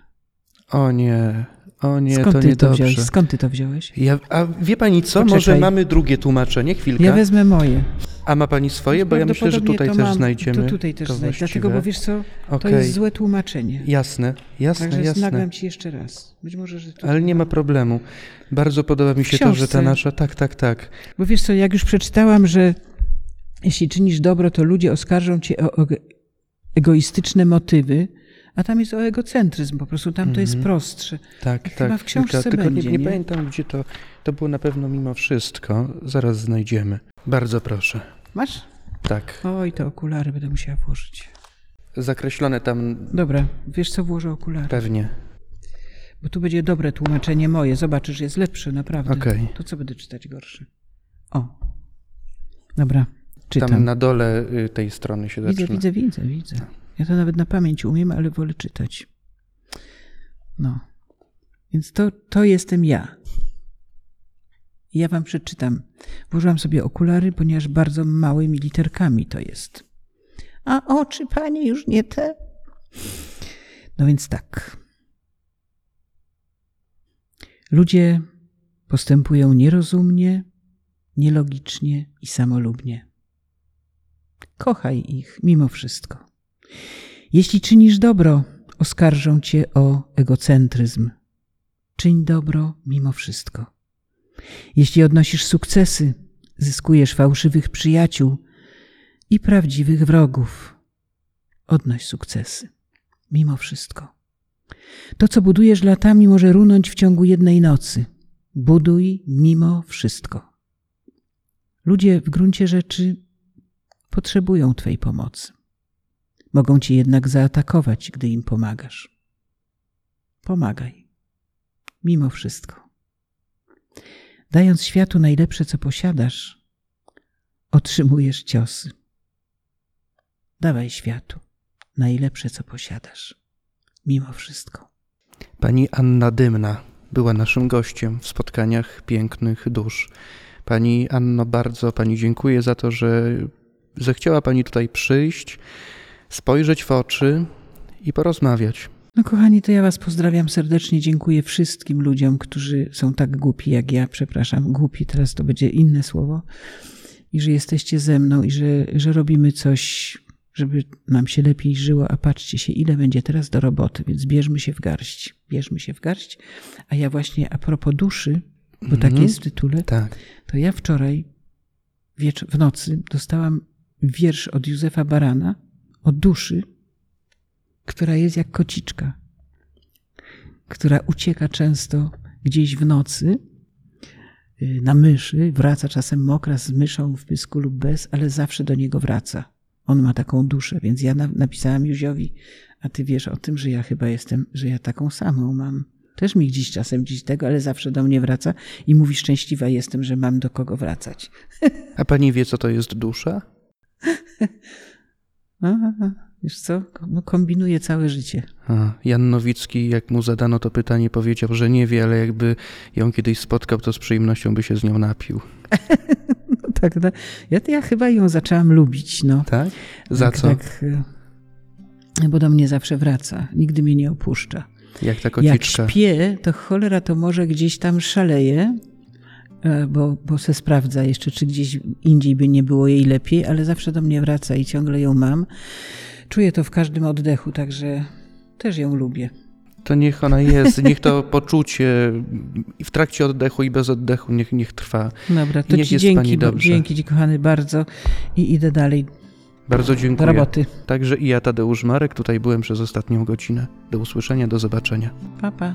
O nie, o nie, Skąd to ty to wziąłeś? Skąd ty to wziąłeś? Ja, a wie pani co? Poczekaj. Może mamy drugie tłumaczenie, chwilkę. Ja wezmę moje. A ma pani swoje? Bo ja myślę, że tutaj to też mam, znajdziemy. To tutaj też to właściwe. Dlatego, bo wiesz co, to Okej. jest złe tłumaczenie. Jasne, jasne, Także jasne. nagram ci jeszcze raz. Być może, że to... Ale nie ma problemu. Bardzo podoba mi się to, że ta nasza. Tak, tak, tak. Bo wiesz co, jak już przeczytałam, że jeśli czynisz dobro, to ludzie oskarżą cię o ego- egoistyczne motywy, a tam jest o egocentryzm, po prostu tam to jest prostsze. Tak, Chyba tak. w książce tylko będzie, nie, nie nie? pamiętam, gdzie to. To było na pewno mimo wszystko. Zaraz znajdziemy. Bardzo proszę. Masz? Tak. Oj, te okulary będę musiała włożyć. Zakreślone tam Dobra, wiesz co, włożę okulary. pewnie. Bo tu będzie dobre tłumaczenie moje. Zobaczysz, że jest lepsze, naprawdę. Okej. To co będę czytać gorsze? O. Dobra, czytam. Tam na dole y, tej strony się Widzę, zaczyna. widzę, widzę, widzę. Ja to nawet na pamięć umiem, ale wolę czytać. No. Więc to, to jestem ja. Ja wam przeczytam. Włożyłam sobie okulary, ponieważ bardzo małymi literkami to jest. A oczy, panie, już nie te? No więc tak. Ludzie postępują nierozumnie, nielogicznie i samolubnie. Kochaj ich mimo wszystko. Jeśli czynisz dobro, oskarżą cię o egocentryzm. Czyń dobro mimo wszystko. Jeśli odnosisz sukcesy, zyskujesz fałszywych przyjaciół i prawdziwych wrogów. Odnoś sukcesy mimo wszystko. To, co budujesz latami, może runąć w ciągu jednej nocy. Buduj mimo wszystko. Ludzie w gruncie rzeczy potrzebują Twej pomocy. Mogą Cię jednak zaatakować, gdy im pomagasz. Pomagaj. Mimo wszystko. Dając światu najlepsze, co posiadasz, otrzymujesz ciosy. Dawaj światu najlepsze, co posiadasz. Mimo wszystko. Pani Anna Dymna była naszym gościem w spotkaniach pięknych dusz. Pani Anno, bardzo Pani dziękuję za to, że zechciała Pani tutaj przyjść, spojrzeć w oczy i porozmawiać. No kochani, to ja Was pozdrawiam serdecznie. Dziękuję wszystkim ludziom, którzy są tak głupi jak ja. Przepraszam, głupi, teraz to będzie inne słowo. I że jesteście ze mną i że, że robimy coś, żeby nam się lepiej żyło. A patrzcie się, ile będzie teraz do roboty, więc bierzmy się w garść. Bierzmy się w garść. A ja właśnie a propos duszy, bo tak Mhm. jest w tytule, Tak. to ja wczoraj wiecz- w nocy dostałam wiersz od Józefa Barana o duszy, która jest jak kociczka, która ucieka często gdzieś w nocy y, na myszy, wraca czasem mokra z myszą w pysku lub bez, ale zawsze do niego wraca. On ma taką duszę, więc ja na- napisałam Józiowi, a ty wiesz o tym, że ja chyba jestem, że ja taką samą mam. Też mi gdzieś czasem gdzieś tego, ale zawsze do mnie wraca i mówi szczęśliwa jestem, że mam do kogo wracać. A Pani wie, co to jest dusza? A, wiesz co? No, kombinuję całe życie. A, Jan Nowicki, jak mu zadano to pytanie, powiedział, że nie wie, ale jakby ją kiedyś spotkał, to z przyjemnością by się z nią napił. No, tak, no, ja, ja chyba ją zaczęłam lubić, no. Tak? Za tak, co? Tak, y, bo do mnie zawsze wraca. Nigdy mnie nie opuszcza. Jak ta Jak kociczka. śpię, to cholera to może gdzieś tam szaleje, e, bo, bo se sprawdza jeszcze, czy gdzieś indziej by nie było jej lepiej, ale zawsze do mnie wraca i ciągle ją mam. Czuję to w każdym oddechu, także też ją lubię. To niech ona jest, niech to poczucie w trakcie oddechu i bez oddechu niech, niech trwa. Dobra, to Niech ci jest dzięki, pani dobrze. dzięki ci kochany bardzo i idę dalej Bardzo do dziękuję. roboty. Także i ja, Tadeusz Marek, tutaj byłem przez ostatnią godzinę. Do usłyszenia, do zobaczenia. Pa, pa.